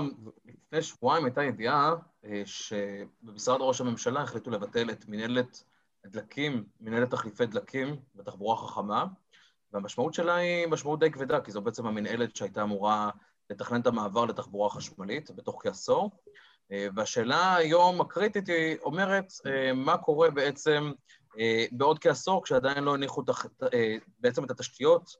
לפני שבועיים הייתה ידיעה אה, שבמשרד ראש הממשלה החליטו לבטל את מנהלת דלקים, מנהלת תחליפי דלקים בתחבורה חכמה, והמשמעות שלה היא משמעות די כבדה, כי זו בעצם המנהלת שהייתה אמורה לתכנן את המעבר לתחבורה חשמלית בתוך כעשור. אה, והשאלה היום הקריטית היא אומרת, אה, מה קורה בעצם בעוד כעשור, כשעדיין לא הניחו בעצם את התשתיות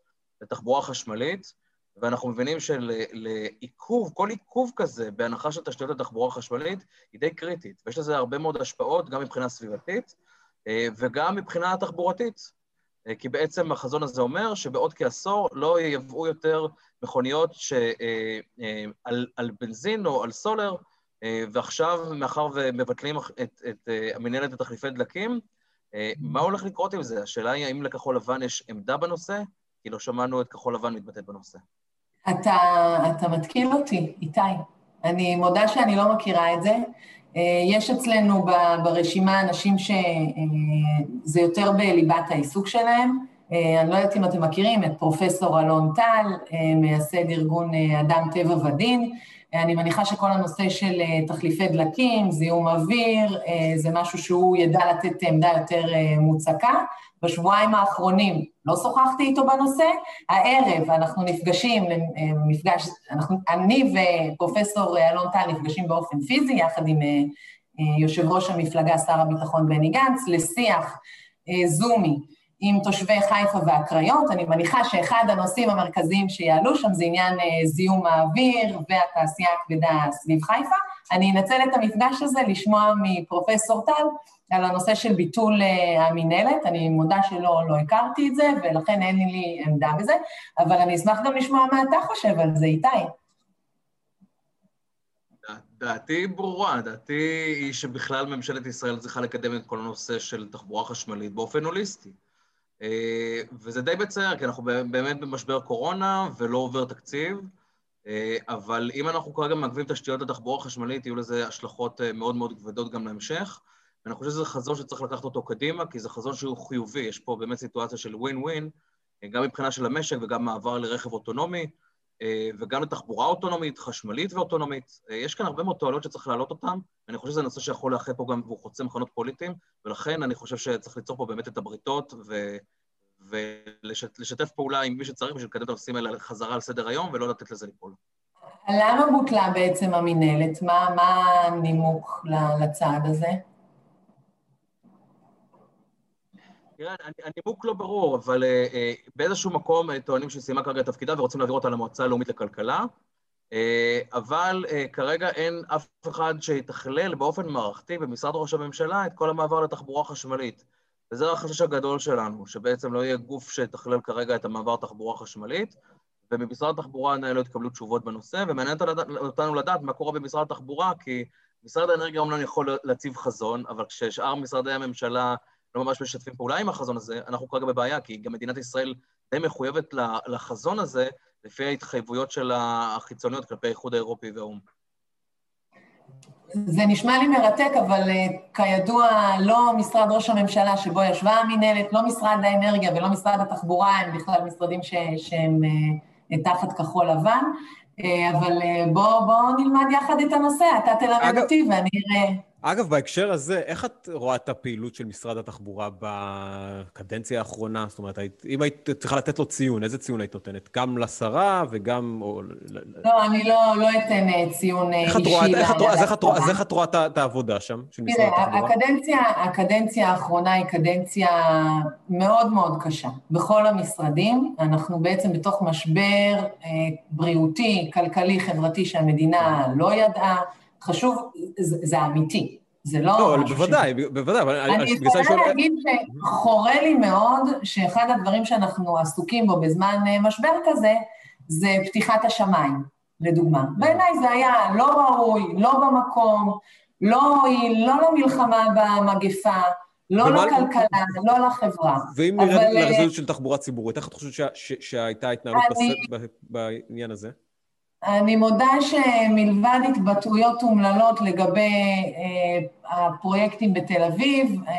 לתחבורה חשמלית, ואנחנו מבינים שלעיכוב, כל עיכוב כזה בהנחה של תשתיות התחבורה החשמלית היא די קריטית, ויש לזה הרבה מאוד השפעות, גם מבחינה סביבתית אה, וגם מבחינה תחבורתית. אה, כי בעצם החזון הזה אומר שבעוד כעשור לא ייבאו יותר מכוניות שעל אה, על בנזין או על סולר, ועכשיו, מאחר ומבטלים את, את המנהלת לתחליפי דלקים, מה הולך לקרות עם זה? השאלה היא האם לכחול לבן יש עמדה בנושא? כי לא שמענו את כחול לבן מתבטאת בנושא. אתה, אתה מתקיל אותי, איתי. אני מודה שאני לא מכירה את זה. אה, יש אצלנו ברשימה אנשים שזה יותר בליבת העיסוק שלהם. אה, אני לא יודעת אם אתם מכירים את פרופסור אלון טל, אה, מייסד ארגון אדם טבע ודין. אני מניחה שכל הנושא של תחליפי דלקים, זיהום אוויר, זה משהו שהוא ידע לתת עמדה יותר מוצקה. בשבועיים האחרונים לא שוחחתי איתו בנושא, הערב אנחנו נפגשים, מפגש, אנחנו, אני ופרופסור אלון טל נפגשים באופן פיזי, יחד עם אה, אה, יושב ראש המפלגה, שר הביטחון בני גנץ, לשיח אה, זומי עם תושבי חיפה והקריות. אני מניחה שאחד הנושאים המרכזיים שיעלו שם זה עניין זיהום האוויר והתעשייה הכבדה סביב חיפה. אני אנצל את המפגש הזה לשמוע מפרופסור טל על הנושא של ביטול uh, המינהלת, אני מודה שלא לא הכרתי את זה, ולכן אין לי עמדה בזה, אבל אני אשמח גם לשמוע מה אתה חושב על זה, איתי. דעתי ברורה, דעתי היא שבכלל ממשלת ישראל צריכה לקדם את כל הנושא של תחבורה חשמלית באופן הוליסטי. אה, וזה די בצער, כי אנחנו באמת במשבר קורונה ולא עובר תקציב, אה, אבל אם אנחנו כרגע מעכבים תשתיות לתחבורה חשמלית, יהיו לזה השלכות מאוד מאוד כבדות גם להמשך. ואני חושב שזה חזון שצריך לקחת אותו קדימה, כי זה חזון שהוא חיובי, יש פה באמת סיטואציה של ווין ווין, גם מבחינה של המשק וגם מעבר לרכב אוטונומי, אה, וגם לתחבורה אוטונומית, חשמלית ואוטונומית. אה, יש כאן הרבה מאוד תועלות שצריך להעלות אותן, ואני חושב שזה נושא שיכול לאחד פה גם, והוא חוצה מחנות פוליטיים, ולכן אני חושב שצריך ליצור פה באמת את הבריתות, ו... ולשתף פעולה עם מי שצריך בשביל לקדם את הנושאים האלה חזרה על סדר היום, ולא לתת לזה ליפול. למה בוטלה בעצם המינהלת? מה, מה הנימוק לצעד הזה? תראה, הנימוק לא ברור, אבל uh, uh, באיזשהו מקום uh, טוענים שהיא סיימה כרגע את תפקידה ורוצים להעביר אותה למועצה הלאומית לכלכלה, אבל כרגע אין אף אחד שיתכלל באופן מערכתי במשרד ראש הממשלה את כל המעבר לתחבורה חשמלית. וזה החשש הגדול שלנו, שבעצם לא יהיה גוף שיתכלל כרגע את המעבר תחבורה חשמלית, וממשרד התחבורה עדיין לא התקבלו תשובות בנושא, ומעניין אותנו לדעת מה קורה במשרד התחבורה, כי משרד האנרגיה אומנם יכול להציב חזון, אבל כששאר משרדי הממשלה לא ממש משתפים פעולה עם החזון הזה, אנחנו כרגע בבעיה, כי גם מדינת ישראל די מחויבת לחזון הזה, לפי ההתחייבויות של החיצוניות כלפי האיחוד האירופי והאו"ם. זה נשמע לי מרתק, אבל uh, כידוע, לא משרד ראש הממשלה שבו ישבה המינהלת, לא משרד האנרגיה ולא משרד התחבורה, הם בכלל משרדים ש, שהם uh, תחת כחול לבן, uh, אבל בואו בוא נלמד יחד את הנושא, אתה תלמד אותי ואני אראה... אגב, בהקשר הזה, איך את רואה את הפעילות של משרד התחבורה בקדנציה האחרונה? זאת אומרת, אם היית צריכה לתת לו ציון, איזה ציון היית נותנת? גם לשרה וגם... או... לא, אני לא, לא אתן אה, ציון אה, אישי. אז איך את רואה את העבודה שם, של משרד התחבורה? הקדנציה, הקדנציה האחרונה היא קדנציה מאוד מאוד קשה. בכל המשרדים, אנחנו בעצם בתוך משבר אה, בריאותי, כלכלי, חברתי שהמדינה לא ידעה. חשוב, זה, זה אמיתי. זה לא... לא, בוודאי, בוודאי, אבל... אני יכולה להגיד שחורה לי מאוד שאחד הדברים שאנחנו עסוקים בו בזמן אה, משבר כזה, זה פתיחת השמיים, לדוגמה. בעיניי זה היה לא ראוי, לא במקום, לא הועיל, לא למלחמה במגפה, לא לכלכלה, לא לחברה. ואם נרד אה, לרזולוציה של תחבורה ציבורית, איך את חושבת שהייתה התנהלות בעניין הזה? אני מודה שמלבד התבטאויות אומללות לגבי אה, הפרויקטים בתל אביב, אה,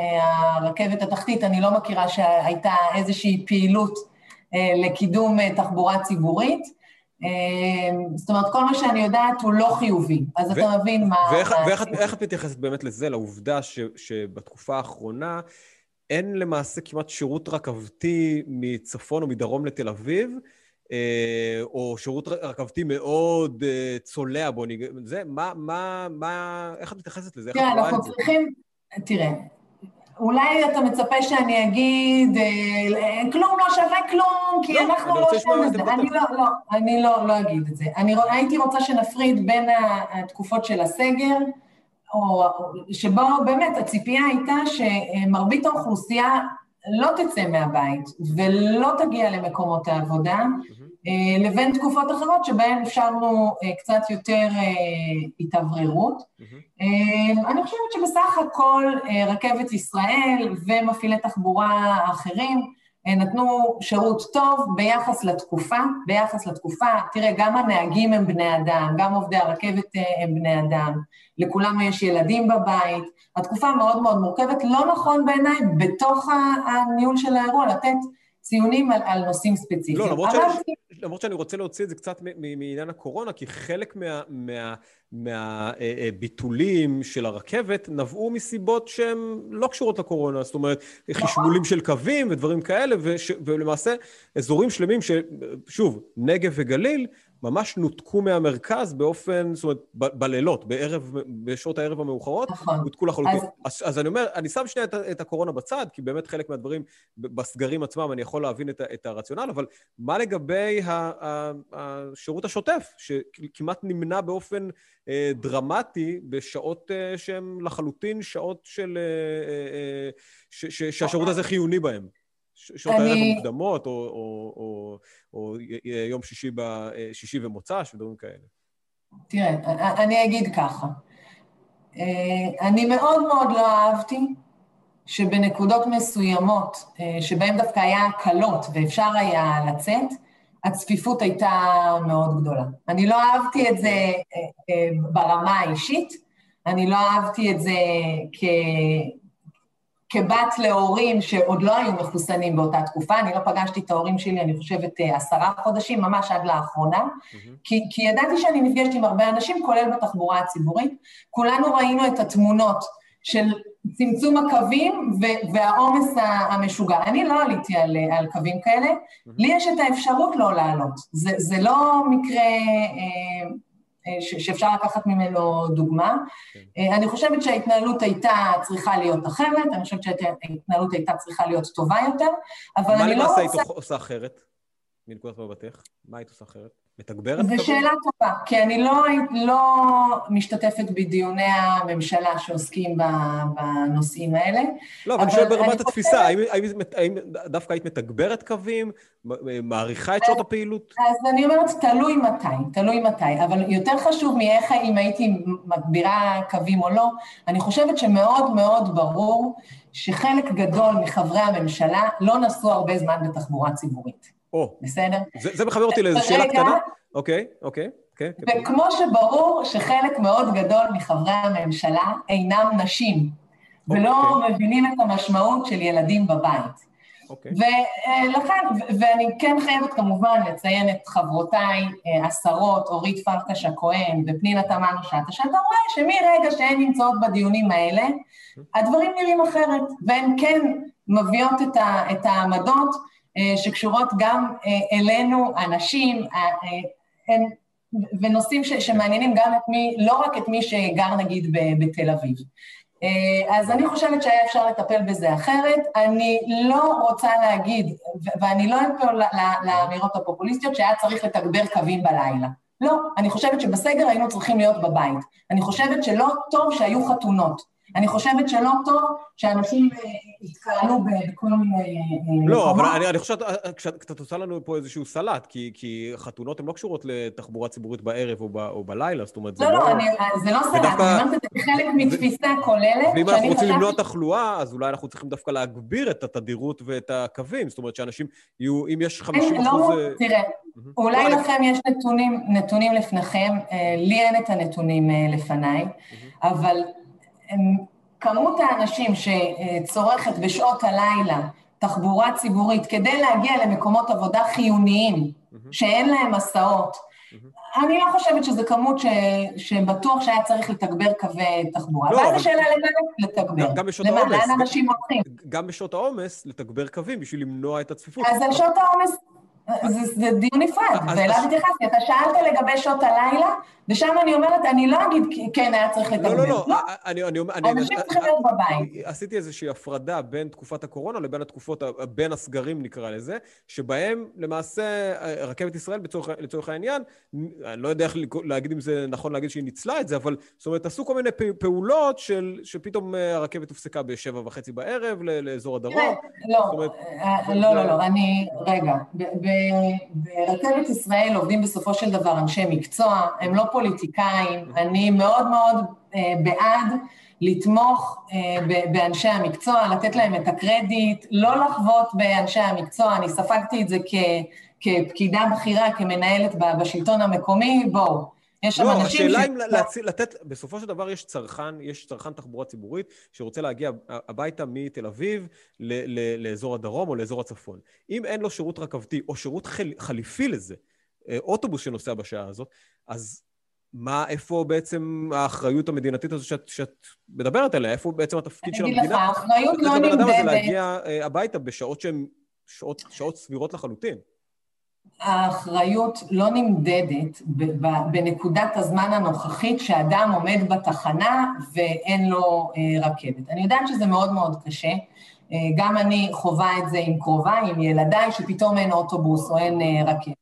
הרכבת התחתית, אני לא מכירה שהייתה איזושהי פעילות אה, לקידום אה, תחבורה ציבורית. אה, זאת אומרת, כל מה שאני יודעת הוא לא חיובי, אז ו- אתה מבין מה... ואיך, ואיך, ואיך את מתייחסת באמת לזה, לעובדה ש, שבתקופה האחרונה אין למעשה כמעט שירות רכבתי מצפון או מדרום לתל אביב, או שירות רכבתי מאוד אה, צולע, בוא נגיד, זה, מה, מה, מה, איך את מתייחסת לזה? תראה, אנחנו צריכים, תראה, אולי אתה מצפה שאני אגיד, אה, כלום לא שווה כלום, כי לא, אנחנו לא שם את זה. אני לא, לא, אני לא, לא אגיד את זה. אני הייתי רוצה שנפריד בין התקופות של הסגר, או שבו באמת הציפייה הייתה שמרבית האוכלוסייה לא תצא מהבית ולא תגיע למקומות העבודה, mm-hmm. לבין תקופות אחרות שבהן אפשרנו אה, קצת יותר אה, התאווררות. Mm-hmm. אני חושבת שבסך הכל רכבת ישראל ומפעילי תחבורה אחרים נתנו שירות טוב ביחס לתקופה, ביחס לתקופה. תראה, גם הנהגים הם בני אדם, גם עובדי הרכבת הם בני אדם, לכולם יש ילדים בבית. התקופה מאוד מאוד מורכבת. לא נכון בעיניי בתוך הניהול של האירוע לתת ציונים על, על נושאים ספציפיים. לא, למרות, אבל... שאני, למרות שאני רוצה להוציא את זה קצת מעניין הקורונה, כי חלק מהביטולים מה, מה, מה, של הרכבת נבעו מסיבות שהן לא קשורות לקורונה, זאת אומרת, חשמולים של קווים ודברים כאלה, וש, ולמעשה אזורים שלמים, שוב, נגב וגליל, ממש נותקו מהמרכז באופן, זאת אומרת, ב- בלילות, בערב, בשעות הערב המאוחרות, נכון. נותקו לחלוטין. אז... אז, אז אני אומר, אני שם שנייה את, את הקורונה בצד, כי באמת חלק מהדברים בסגרים עצמם, אני יכול להבין את, את הרציונל, אבל מה לגבי ה, ה, השירות השוטף, שכמעט נמנע באופן אה, דרמטי בשעות אה, שהן לחלוטין שעות של... אה, אה, ש, ש, שהשירות הזה חיוני בהן? שעות אני... הערב המוקדמות, או, או, או, או יום שישי, ב, שישי ומוצ"ש ודברים כאלה. תראה, אני אגיד ככה. אה, אני מאוד מאוד לא אהבתי שבנקודות מסוימות, אה, שבהן דווקא היה הקלות ואפשר היה לצאת, הצפיפות הייתה מאוד גדולה. אני לא אהבתי את זה אה, ברמה האישית, אני לא אהבתי את זה כ... כבת להורים שעוד לא היו מחוסנים באותה תקופה, אני לא פגשתי את ההורים שלי, אני חושבת, אה, עשרה חודשים, ממש עד לאחרונה, mm-hmm. כי, כי ידעתי שאני נפגשת עם הרבה אנשים, כולל בתחבורה הציבורית. כולנו ראינו את התמונות של צמצום הקווים והעומס המשוגע. אני לא עליתי על, על קווים כאלה, mm-hmm. לי יש את האפשרות לא לעלות. זה, זה לא מקרה... אה, שאפשר לקחת ממנו דוגמה. כן. אה, אני חושבת שההתנהלות הייתה צריכה להיות אחרת, אני חושבת שההתנהלות הייתה צריכה להיות טובה יותר, אבל אני לא רוצה... מה למעשה היית עושה אחרת, מנקודת מבטך? מה היית עושה אחרת? מתגברת? זו שאלה טובה, כי אני לא, לא משתתפת בדיוני הממשלה שעוסקים בנושאים האלה. לא, אבל אני שואל ברמת התפיסה, האם, האם, האם דווקא היית מתגברת קווים, מעריכה את שעות הפעילות? אז אני אומרת, תלוי מתי, תלוי מתי, אבל יותר חשוב מאיך אם הייתי מגבירה קווים או לא, אני חושבת שמאוד מאוד ברור שחלק גדול מחברי הממשלה לא נסעו הרבה זמן בתחבורה ציבורית. או. בסדר? זה, זה מחבר אותי לאיזו שאלה קטנה. אוקיי, אוקיי. כן, כן. וכמו שברור שחלק מאוד גדול מחברי הממשלה אינם נשים, ולא אוקיי. מבינים את המשמעות של ילדים בבית. אוקיי. ולכן, ואני כן חייבת כמובן לציין את חברותיי השרות, אורית פרקש הכהן ופנינה תמנו שטה, שאתה רואה שמרגע שהן נמצאות בדיונים האלה, הדברים נראים אחרת, והן כן מביאות את העמדות אה, שקשורות גם אה, אלינו, אנשים, אה, ונושאים שמעניינים גם את מי, לא רק את מי שגר נגיד בתל אביב. אז אני חושבת שהיה אפשר לטפל בזה אחרת. אני לא רוצה להגיד, ואני לא אתן לאמירות הפופוליסטיות, שהיה צריך לתגבר קווים בלילה. לא, אני חושבת שבסגר היינו צריכים להיות בבית. אני חושבת שלא טוב שהיו חתונות. אני חושבת שלא טוב שאנשים אה, יתקהלו בכל מיני... אה, לא, אבל אני, אני חושב שאתה עושה לנו פה איזשהו סלט, כי, כי חתונות הן לא קשורות לתחבורה ציבורית בערב או, ב, או בלילה, זאת אומרת, זה לא... לא, לא, אני, זה לא סלט, אני אומרת את זה כחלק מתפיסה כוללת. ואם אנחנו רוצים למנוע תחלואה, אז אולי אנחנו צריכים דווקא להגביר את התדירות ואת הקווים, זאת אומרת שאנשים יהיו, אם יש 50 אחוז... לא, תראה, אולי לכם יש נתונים, נתונים לפניכם, לי אין את הנתונים לפניי, אבל כמות האנשים שצורכת בשעות הלילה תחבורה ציבורית כדי להגיע למקומות עבודה חיוניים, שאין להם הסעות, אני לא חושבת שזו כמות ש... שבטוח שהיה צריך לתגבר קווי תחבורה. לא, ואז השאלה למה לתגבר. גם בשעות העומס. למה? לאן אנשים הולכים? גם בשעות העומס, לתגבר קווים בשביל למנוע את הצפיפות. אז על שעות העומס זה, זה דיון נפרד, ואליו התייחסתי. אתה שאלת לגבי שעות הלילה, ושם אני אומרת, אני לא אגיד כן, היה צריך לתגבר. לא, לא, לא. לא. אני, אני, אני, אנשים צריכים להיות בבית. עשיתי איזושהי הפרדה בין תקופת הקורונה לבין התקופות, בין הסגרים נקרא לזה, שבהם למעשה רכבת ישראל, בצורך, לצורך העניין, אני לא יודע איך להגיד אם זה נכון להגיד שהיא ניצלה את זה, אבל זאת אומרת, עשו כל מיני פעולות של, שפתאום הרכבת הופסקה בשבע וחצי בערב לאזור הדרום. לא, לא, לא, לא, אני, רגע. ברכבת ישראל עובדים בסופו של דבר אנשי מקצוע, הם לא פוליטיקאים, אני מאוד מאוד אה, בעד לתמוך אה, באנשי המקצוע, לתת להם את הקרדיט, לא לחוות באנשי המקצוע, אני ספגתי את זה כ, כפקידה בכירה, כמנהלת בשלטון המקומי, בואו. יש שם לא, אנשים השאלה אם להציל, לתת, בסופו של דבר יש צרכן, יש צרכן תחבורה ציבורית שרוצה להגיע הביתה מתל אביב ל, ל, לאזור הדרום או לאזור הצפון. אם אין לו שירות רכבתי או שירות חל, חליפי לזה, אה, אוטובוס שנוסע בשעה הזאת, אז מה, איפה בעצם האחריות המדינתית הזו שאת, שאת מדברת עליה? איפה בעצם התפקיד של המדינה? אני אגיד לך, האחריות לא נמדדת. לתת לבן אדם הזה להגיע אה, הביתה בשעות שהן שעות, שעות סבירות לחלוטין. האחריות לא נמדדת בנקודת הזמן הנוכחית שאדם עומד בתחנה ואין לו אה, רכבת. אני יודעת שזה מאוד מאוד קשה. אה, גם אני חווה את זה עם קרוביי, עם ילדיי, שפתאום אין אוטובוס או אין אה, רכבת.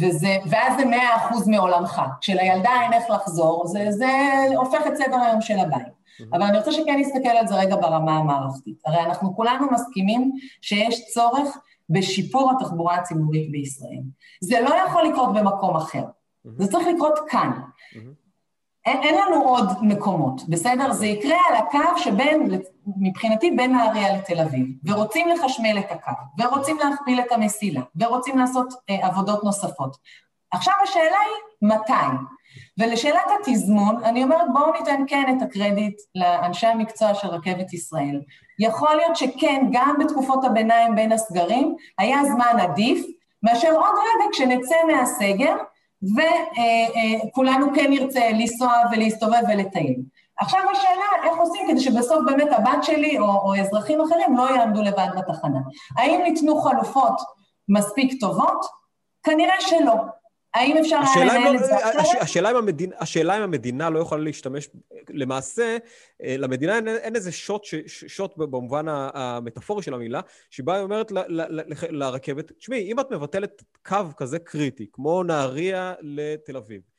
וזה, ואז זה מאה אחוז מעולמך. כשלילדה אין איך לחזור, זה, זה הופך את סדר היום של הבית. אבל אני רוצה שכן נסתכל על זה רגע ברמה המערכתית. הרי אנחנו כולנו מסכימים שיש צורך בשיפור התחבורה הציבורית בישראל. זה לא יכול לקרות במקום אחר, זה צריך לקרות כאן. אין, אין לנו עוד מקומות, בסדר? זה יקרה על הקו שבין, מבחינתי, בין נהריה לתל אביב, ורוצים לחשמל את הקו, ורוצים להכפיל את המסילה, ורוצים לעשות אה, עבודות נוספות. עכשיו השאלה היא, מתי? ולשאלת התזמון, אני אומרת, בואו ניתן כן את הקרדיט לאנשי המקצוע של רכבת ישראל. יכול להיות שכן, גם בתקופות הביניים בין הסגרים, היה זמן עדיף, מאשר עוד רגע כשנצא מהסגר, וכולנו כן נרצה לנסוע ולהסתובב ולטייל. עכשיו השאלה, איך עושים כדי שבסוף באמת הבת שלי או, או אזרחים אחרים לא יעמדו לבד בתחנה. האם ניתנו חלופות מספיק טובות? כנראה שלא. האם אפשר היה לנהל לא, את זה אחרת? השאלה אם, המדינה, השאלה אם המדינה לא יכולה להשתמש, למעשה, אה, למדינה אין, אין איזה שוט, שוט במובן המטאפורי של המילה, שבה היא אומרת ל, ל, ל, לרכבת, תשמעי, אם את מבטלת קו כזה קריטי, כמו נהריה לתל אביב,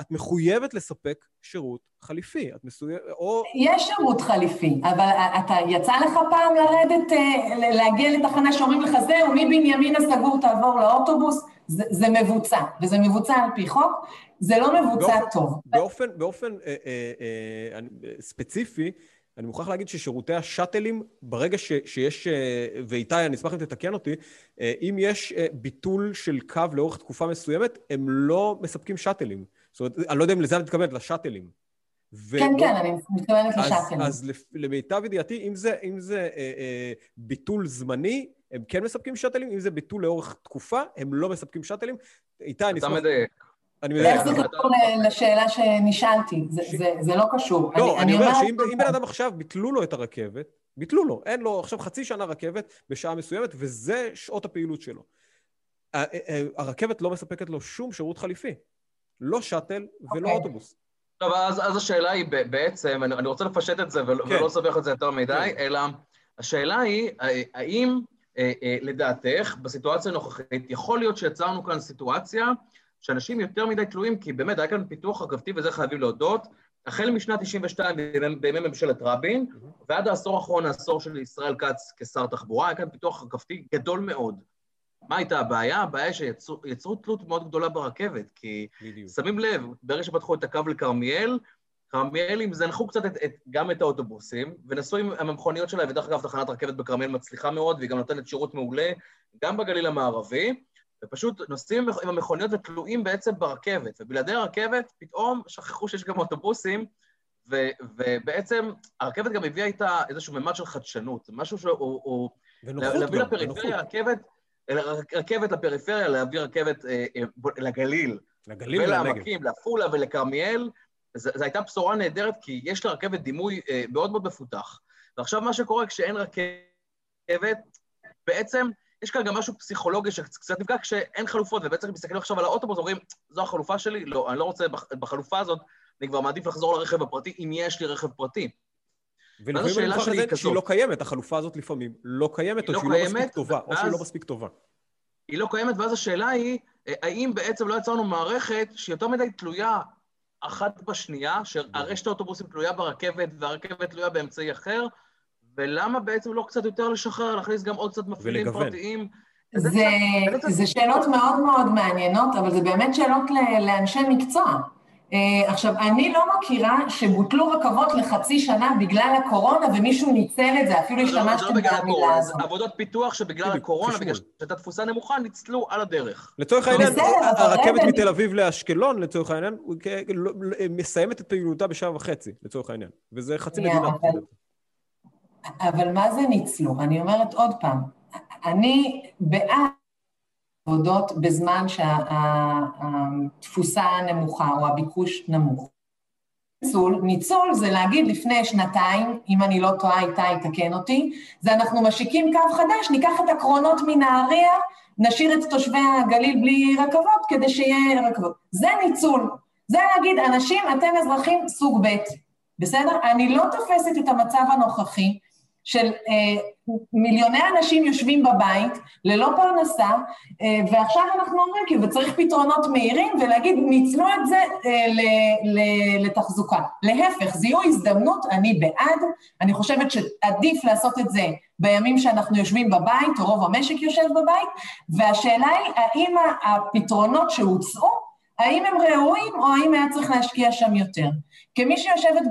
את מחויבת לספק שירות חליפי. את מסוימת, או... יש שירות חליפי, אבל אתה, יצא לך פעם לרדת, אה, להגיע לתחנה שאומרים לך, זהו, מבנימינה סגור תעבור לאוטובוס? זה, זה מבוצע, וזה מבוצע על פי חוק, זה לא מבוצע באופן, טוב. באופן, באופן אה, אה, אה, ספציפי, אני מוכרח להגיד ששירותי השאטלים, ברגע ש, שיש, אה, ואיתי, אני אשמח אם תתקן אותי, אה, אם יש ביטול של קו לאורך תקופה מסוימת, הם לא מספקים שאטלים. זאת אומרת, אני לא יודע אם לזה את מתכוונת, לשאטלים. ו... כן, כן, אני מתכוונת לשאטלים. אז למיטב ידיעתי, אם זה, אם זה אה, אה, ביטול זמני, הם כן מספקים שאטלים, אם זה ביטול לאורך תקופה, הם לא מספקים שאטלים. איתי, אני אשמח... אתה מדייק. אני מדייק. איך זה קשור לשאלה שנשאלתי? זה, ש... זה, זה לא קשור. לא, אני, אני אומר שאם בן אדם עכשיו ביטלו לו את הרכבת, ביטלו לו, אין לו עכשיו חצי שנה רכבת בשעה מסוימת, וזה שעות הפעילות שלו. הרכבת לא מספקת לו שום שירות חליפי. לא שאטל ולא okay. אוקיי. אוטובוס. טוב, אז, אז השאלה היא בעצם, אני, אני רוצה לפשט את זה ולא, כן. ולא לסבך את זה יותר מדי, כן. אלא השאלה היא, האם אה, אה, לדעתך, בסיטואציה הנוכחית, יכול להיות שיצרנו כאן סיטואציה שאנשים יותר מדי תלויים, כי באמת היה כאן פיתוח רכבתי, וזה חייבים להודות, החל משנת 92' בימי ממשלת רבין, mm-hmm. ועד העשור האחרון, העשור של ישראל כץ כשר תחבורה, היה כאן פיתוח רכבתי גדול מאוד. מה הייתה הבעיה? הבעיה שיצרו תלות מאוד גדולה ברכבת, כי בדיוק. שמים לב, ברגע שפתחו את הקו לכרמיאל, כרמיאלים זנחו קצת את, את, גם את האוטובוסים, ונסעו עם המכוניות שלהם, ודרך אגב, תחנת רכבת בכרמיאל מצליחה מאוד, והיא גם נותנת שירות מעולה, גם בגליל המערבי, ופשוט נוסעים עם המכוניות ותלויים בעצם ברכבת, ובלעדי הרכבת פתאום שכחו שיש גם אוטובוסים, ו, ובעצם הרכבת גם הביאה איתה איזשהו ממד של חדשנות, משהו שהוא... ונוחות להביא לפריפריה, רכבת, רכבת לפריפריה, להביא רכבת אה, אה, לגליל. לגליל ולעמקים, לעפולה ולכרמיאל, זו הייתה בשורה נהדרת, כי יש לרכבת דימוי אה, מאוד מאוד מפותח. ועכשיו מה שקורה כשאין רכבת, בעצם יש כאן גם משהו פסיכולוגי שקצת נפגע כשאין חלופות, ובעצם מסתכלים עכשיו על האוטובוס ואומרים, זו החלופה שלי? לא, אני לא רוצה בחלופה הזאת, אני כבר מעדיף לחזור לרכב הפרטי, אם יש לי רכב פרטי. ולפעמים אני מוכרח לזה שהיא לא קיימת, החלופה הזאת לפעמים לא קיימת, או לא שהיא לא מספיק טובה, או שהיא לא מספיק טובה. היא לא קיימת, ואז השאלה היא, אה, האם בעצם לא יצרנו מערכת שיותר מדי תלויה אחת בשנייה, שהרשת האוטובוסים תלויה ברכבת והרכבת תלויה באמצעי אחר, ולמה בעצם לא קצת יותר לשחרר, להכניס גם עוד קצת מפעילים פרטיים? זה, זה, זה שאלות מאוד מאוד מעניינות, אבל זה באמת שאלות לאנשי מקצוע. Uh, עכשיו, אני לא מכירה שבוטלו רכבות לחצי שנה בגלל הקורונה ומישהו ניצל את זה, אפילו לא, לא, השתמשתם במילה הזאת. עבודות פיתוח שבגלל הקורונה, בגלל שהייתה תפוסה נמוכה, ניצלו על הדרך. לצורך העניין, הרכבת מתל אביב לאשקלון, לצורך העניין, לא, מסיימת את פעילותה בשעה וחצי, לצורך העניין, וזה חצי מדינה. אבל מה זה ניצלו? אני אומרת עוד פעם, אני בעד... עבודות בזמן שהתפוסה נמוכה או הביקוש נמוך. ניצול, ניצול זה להגיד לפני שנתיים, אם אני לא טועה איתי, תקן אותי, זה אנחנו משיקים קו חדש, ניקח את הקרונות מנהריה, נשאיר את תושבי הגליל בלי רכבות כדי שיהיה רכבות. זה ניצול. זה להגיד, אנשים, אתם אזרחים סוג ב', בסדר? אני לא תופסת את המצב הנוכחי של אה, מיליוני אנשים יושבים בבית ללא פרנסה, אה, ועכשיו אנחנו אומרים, כי וצריך פתרונות מהירים, ולהגיד, ניצלו את זה אה, ל, ל, לתחזוקה. להפך, זיהו הזדמנות, אני בעד, אני חושבת שעדיף לעשות את זה בימים שאנחנו יושבים בבית, או רוב המשק יושב בבית, והשאלה היא, האם הפתרונות שהוצאו, האם הם ראויים, או האם היה צריך להשקיע שם יותר. כמי שיושבת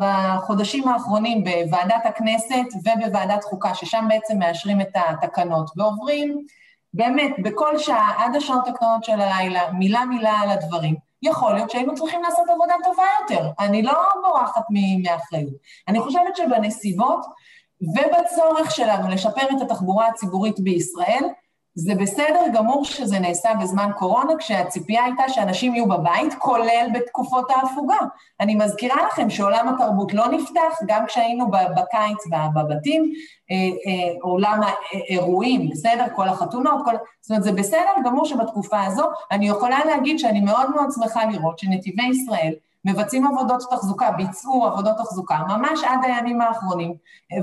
בחודשים האחרונים בוועדת הכנסת ובוועדת חוקה, ששם בעצם מאשרים את התקנות, ועוברים באמת בכל שעה, עד השעות הקטנות של הלילה, מילה מילה על הדברים, יכול להיות שהיינו צריכים לעשות עבודה טובה יותר. אני לא בורחת מאחריות. אני חושבת שבנסיבות ובצורך שלנו לשפר את התחבורה הציבורית בישראל, זה בסדר גמור שזה נעשה בזמן קורונה, כשהציפייה הייתה שאנשים יהיו בבית, כולל בתקופות ההפוגה. אני מזכירה לכם שעולם התרבות לא נפתח, גם כשהיינו בקיץ בבתים, אה, אה, עולם האירועים, בסדר? כל החתונות, כל... זאת אומרת, זה בסדר גמור שבתקופה הזו, אני יכולה להגיד שאני מאוד מאוד שמחה לראות שנתיבי ישראל, מבצעים עבודות תחזוקה, ביצעו עבודות תחזוקה, ממש עד הימים האחרונים,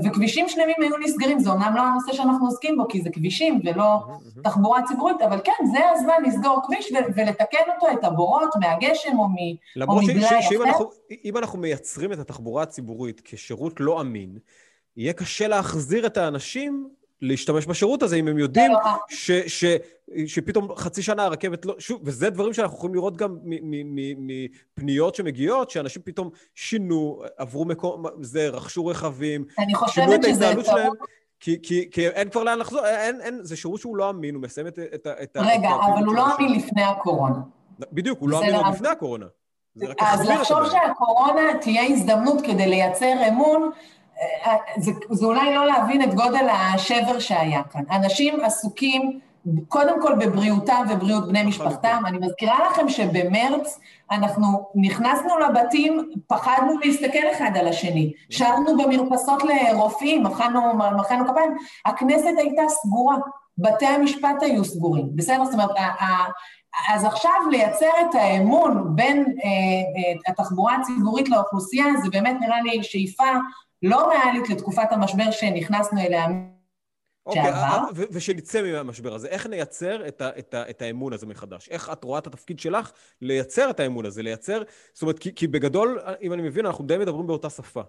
וכבישים שלמים היו נסגרים, זה אומנם לא הנושא שאנחנו עוסקים בו, כי זה כבישים ולא תחבורה ציבורית, אבל כן, זה הזמן לסגור כביש ולתקן אותו, את הבורות מהגשם או מבלאי אחר. למרות שאם אנחנו מייצרים את התחבורה הציבורית כשרות לא אמין, יהיה קשה להחזיר את האנשים להשתמש בשירות הזה, אם הם יודעים ש, ש, שפתאום חצי שנה הרכבת לא... שוב, וזה דברים שאנחנו יכולים לראות גם מפניות שמגיעות, שאנשים פתאום שינו, עברו מקום, זה, רכשו רכבים, שינו את ההתנהלות שלהם. כי, כי, כי אין כבר לאן לחזור, אין, אין, זה שירות שהוא לא אמין, הוא מסיים את, את, את רגע, את אבל הוא לא אמין לפני הקורונה. בדיוק, הוא לא אמין עוד לפני הקורונה. אז לחשוב שהקורונה תהיה הזדמנות כדי לייצר אמון, זה, זה אולי לא להבין את גודל השבר שהיה כאן. אנשים עסוקים קודם כל בבריאותם ובריאות בני משפחתם. אני מזכירה לכם שבמרץ אנחנו נכנסנו לבתים, פחדנו להסתכל אחד על השני. שרנו במרפסות לרופאים, מחאנו, מחאנו כפיים. הכנסת הייתה סגורה, בתי המשפט היו סגורים. בסדר? זאת אומרת, אז עכשיו לייצר את האמון בין אה, אה, התחבורה הציבורית לאוכלוסייה, זה באמת נראה לי שאיפה לא ריאלית לתקופת המשבר שנכנסנו אליה אוקיי, שעבר. אה, ושנצא מהמשבר הזה, איך נייצר את, ה, את, ה, את האמון הזה מחדש? איך את רואה את התפקיד שלך לייצר את האמון הזה, לייצר... זאת אומרת, כי, כי בגדול, אם אני מבין, אנחנו די מדברים באותה שפה.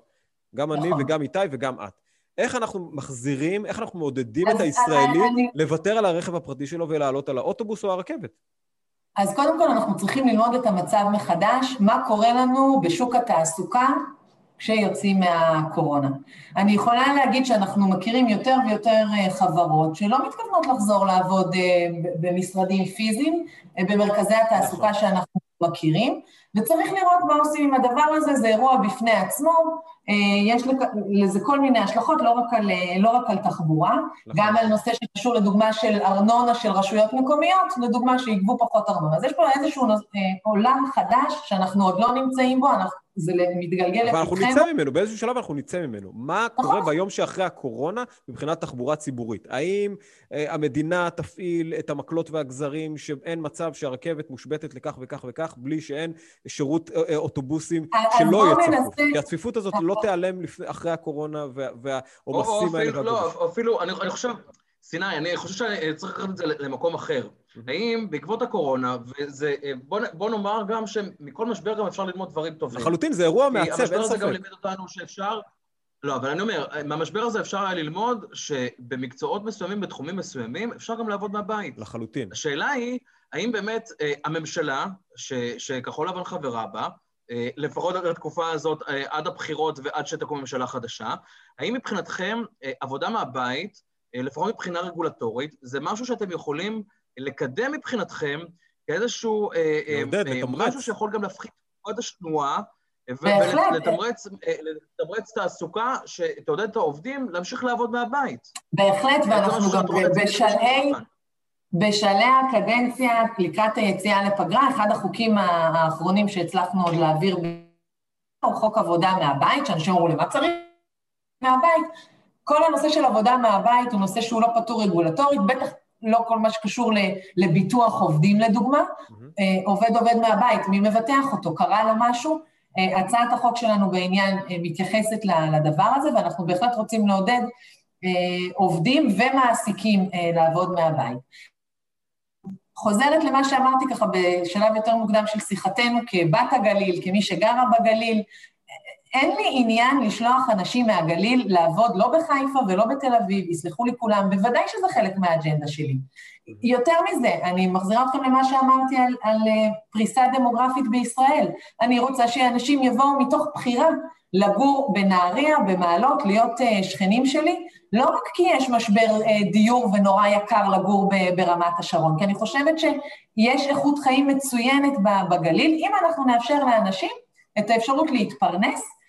גם נכון. אני וגם איתי וגם את. איך אנחנו מחזירים, איך אנחנו מעודדים את הישראלי אני... לוותר על הרכב הפרטי שלו ולעלות על האוטובוס או הרכבת? אז קודם כל אנחנו צריכים ללמוד את המצב מחדש, מה קורה לנו בשוק התעסוקה כשיוצאים מהקורונה. אני יכולה להגיד שאנחנו מכירים יותר ויותר אה, חברות שלא מתכוונות לחזור לעבוד אה, במשרדים פיזיים, אה, במרכזי התעסוקה נכון. שאנחנו מכירים, וצריך לראות מה עושים עם הדבר הזה, זה אירוע בפני עצמו, יש לזה כל מיני השלכות, לא רק על, לא רק על תחבורה, נכון. גם על נושא שקשור לדוגמה של ארנונה של רשויות מקומיות, לדוגמה שיגבו פחות ארנונה. אז יש פה איזשהו עולם חדש שאנחנו עוד לא נמצאים בו, אנחנו זה מתגלגל לפתחנו. אבל אנחנו נצא ממנו, באיזשהו שלב אנחנו נצא ממנו. מה נכון. קורה ביום שאחרי הקורונה מבחינת תחבורה ציבורית? האם אה, המדינה תפעיל את המקלות והגזרים שאין מצב שהרכבת מושבתת לכך וכך וכך, בלי שאין שירות אה, אה אוטובוסים שלא יהיה צפוף? כי הצפיפות הזאת לא נכון. תיעלם לפני, אחרי הקורונה והעומסים האלה. לא, אפילו, אני, אני חושב, סיני, אני חושב שאני צריך לקחת את זה למקום אחר. האם בעקבות הקורונה, וזה, אה, בוא, בוא נאמר גם שמכל משבר גם אפשר ללמוד דברים טובים. לחלוטין, זה אירוע מעצב, אין ספק. המשבר הזה גם לימד אותנו שאפשר... לא, אבל אני אומר, מהמשבר הזה אפשר היה ללמוד שבמקצועות מסוימים, בתחומים מסוימים, אפשר גם לעבוד מהבית. לחלוטין. השאלה היא, האם באמת אה, הממשלה, ש, שכחול לבן חברה בה, אה, לפחות עד התקופה הזאת, אה, עד הבחירות ועד שתקום ממשלה חדשה, האם מבחינתכם אה, עבודה מהבית, אה, לפחות מבחינה רגולטורית, זה משהו שאתם יכולים לקדם מבחינתכם כאיזשהו... אה, אה, לעודד, אה, לתמרץ. משהו שיכול גם להפחית את השנועה, ולתמרץ תעסוקה שתעודד את העובדים להמשיך לעבוד מהבית. בהחלט, ואנחנו גם בשלהי... בשלהי הקדנציה, לקראת היציאה לפגרה, אחד החוקים האחרונים שהצלחנו עוד להעביר הוא חוק עבודה מהבית, שאנשים אמרו לי, מה צריך מהבית? כל הנושא של עבודה מהבית הוא נושא שהוא לא פטור רגולטורית, בטח לא כל מה שקשור לביטוח עובדים לדוגמה, mm-hmm. עובד עובד מהבית, מי מבטח אותו, קרה לו משהו? אה, הצעת החוק שלנו בעניין אה, מתייחסת לדבר הזה, ואנחנו בהחלט רוצים לעודד עובדים ומעסיקים לעבוד מהבית. חוזרת למה שאמרתי ככה בשלב יותר מוקדם של שיחתנו כבת הגליל, כמי שגרה בגליל, אין לי עניין לשלוח אנשים מהגליל לעבוד לא בחיפה ולא בתל אביב, יסלחו לי כולם, בוודאי שזה חלק מהאג'נדה שלי. יותר מזה, אני מחזירה אתכם למה שאמרתי על, על uh, פריסה דמוגרפית בישראל. אני רוצה שאנשים יבואו מתוך בחירה לגור בנהריה, במעלות, להיות uh, שכנים שלי, לא רק כי יש משבר uh, דיור ונורא יקר לגור ברמת השרון, כי אני חושבת שיש איכות חיים מצוינת בגליל, אם אנחנו נאפשר לאנשים את האפשרות להתפרנס, אה,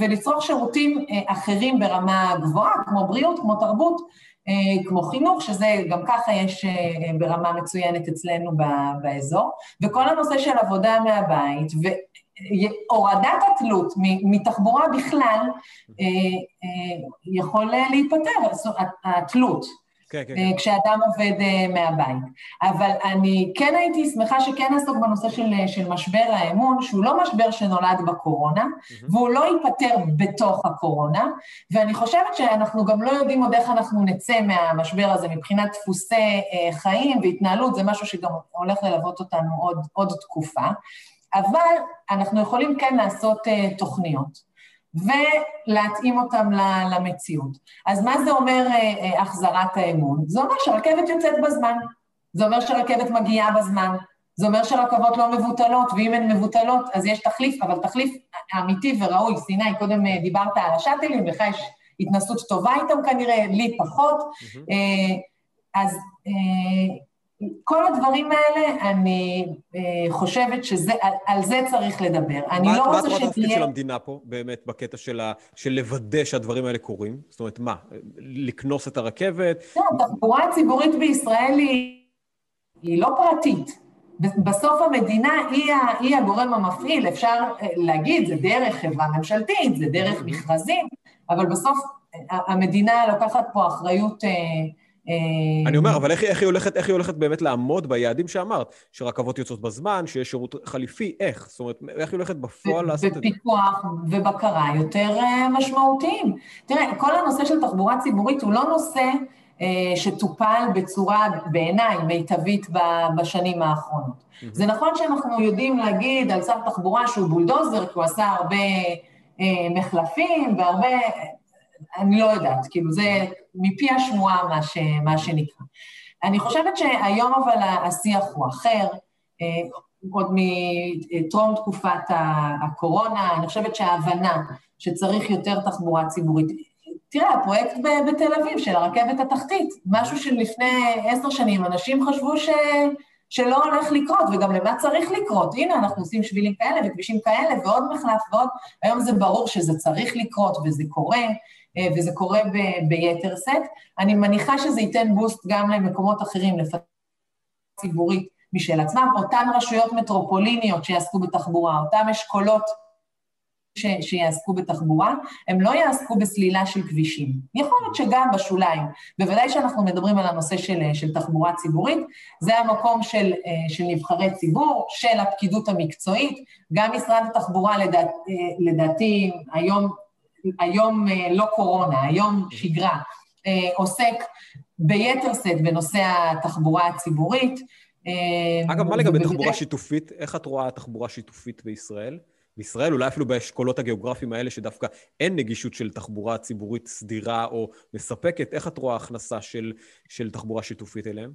ולצרוך שירותים אה, אחרים ברמה גבוהה, כמו בריאות, כמו תרבות, כמו חינוך, שזה גם ככה יש ברמה מצוינת אצלנו באזור, וכל הנושא של עבודה מהבית, והורדת התלות מתחבורה בכלל יכול להיפטר, התלות. כן, כן, כן. כשאדם עובד אה, מהבית. אבל אני כן הייתי שמחה שכן נעסוק בנושא של, אה, של משבר האמון, שהוא לא משבר שנולד בקורונה, mm-hmm. והוא לא ייפתר בתוך הקורונה, ואני חושבת שאנחנו גם לא יודעים עוד איך אנחנו נצא מהמשבר הזה מבחינת דפוסי אה, חיים והתנהלות, זה משהו שגם הולך ללוות אותנו עוד, עוד תקופה, אבל אנחנו יכולים כן לעשות תוכניות. ולהתאים אותם למציאות. אז מה זה אומר אה, אה, החזרת האמון? זה אומר שהרכבת יוצאת בזמן, זה אומר שהרכבת מגיעה בזמן, זה אומר שרכבות לא מבוטלות, ואם הן מבוטלות אז יש תחליף, אבל תחליף אמיתי וראוי. סיני, קודם אה, דיברת על השאטלים, לך יש התנסות טובה איתם כנראה, לי פחות. Mm-hmm. אז כל הדברים האלה, אני אה, חושבת שזה, על, על זה צריך לדבר. אני מה, לא רוצה שתהיה... מה התפקיד של המדינה פה, באמת, בקטע של, ה, של לוודא שהדברים האלה קורים? זאת אומרת, מה? לקנוס את הרכבת? לא, התחבורה הציבורית בישראל היא, היא לא פרטית. בסוף המדינה היא, היא הגורם המפעיל, אפשר אה, להגיד, זה דרך חברה ממשלתית, זה דרך מכרזים, אבל בסוף אה, המדינה לוקחת פה אחריות... אה, אה, אני אומר, אבל איך, איך, היא הולכת, איך היא הולכת באמת לעמוד ביעדים שאמרת? שרכבות יוצאות בזמן, שיש שירות חליפי, איך? זאת אומרת, איך היא הולכת בפועל לעשות את זה? בפיקוח ובקרה יותר אה, משמעותיים. תראה, כל הנושא של תחבורה ציבורית הוא לא נושא אה, שטופל בצורה, בעיניי, מיטבית בשנים האחרונות. Mm-hmm. זה נכון שאנחנו יודעים להגיד על שר תחבורה שהוא בולדוזר, כי הוא עשה הרבה מחלפים והרבה... אני לא יודעת, כאילו זה מפי השמועה מה, ש, מה שנקרא. אני חושבת שהיום אבל השיח הוא אחר, אה, עוד מטרום תקופת הקורונה, אני חושבת שההבנה שצריך יותר תחבורה ציבורית, תראה, הפרויקט בתל אביב של הרכבת התחתית, משהו שלפני עשר שנים אנשים חשבו ש... שלא הולך לקרות, וגם למה צריך לקרות. הנה, אנחנו עושים שבילים כאלה וכבישים כאלה ועוד מחלף ועוד, היום זה ברור שזה צריך לקרות וזה קורה. אה, וזה קורה ב- ביתר סט. אני מניחה שזה ייתן בוסט גם למקומות אחרים, לפתח ציבורית משל עצמם. אותן רשויות מטרופוליניות שיעסקו בתחבורה, אותם אשכולות ש- שיעסקו בתחבורה, הם לא יעסקו בסלילה של כבישים. יכול להיות שגם בשוליים, בוודאי שאנחנו מדברים על הנושא של, של תחבורה ציבורית, זה המקום של, אה, של נבחרי ציבור, של הפקידות המקצועית, גם משרד התחבורה לדעת, אה, לדעתי היום היום אה, לא קורונה, היום שגרה, אה, עוסק ביתר שאת בנושא התחבורה הציבורית. אה, אגב, מה לגבי תחבורה שיתופית? איך את רואה תחבורה שיתופית בישראל? בישראל, אולי אפילו באשכולות הגיאוגרפיים האלה, שדווקא אין נגישות של תחבורה ציבורית סדירה או מספקת, איך את רואה הכנסה של, של תחבורה שיתופית אליהם?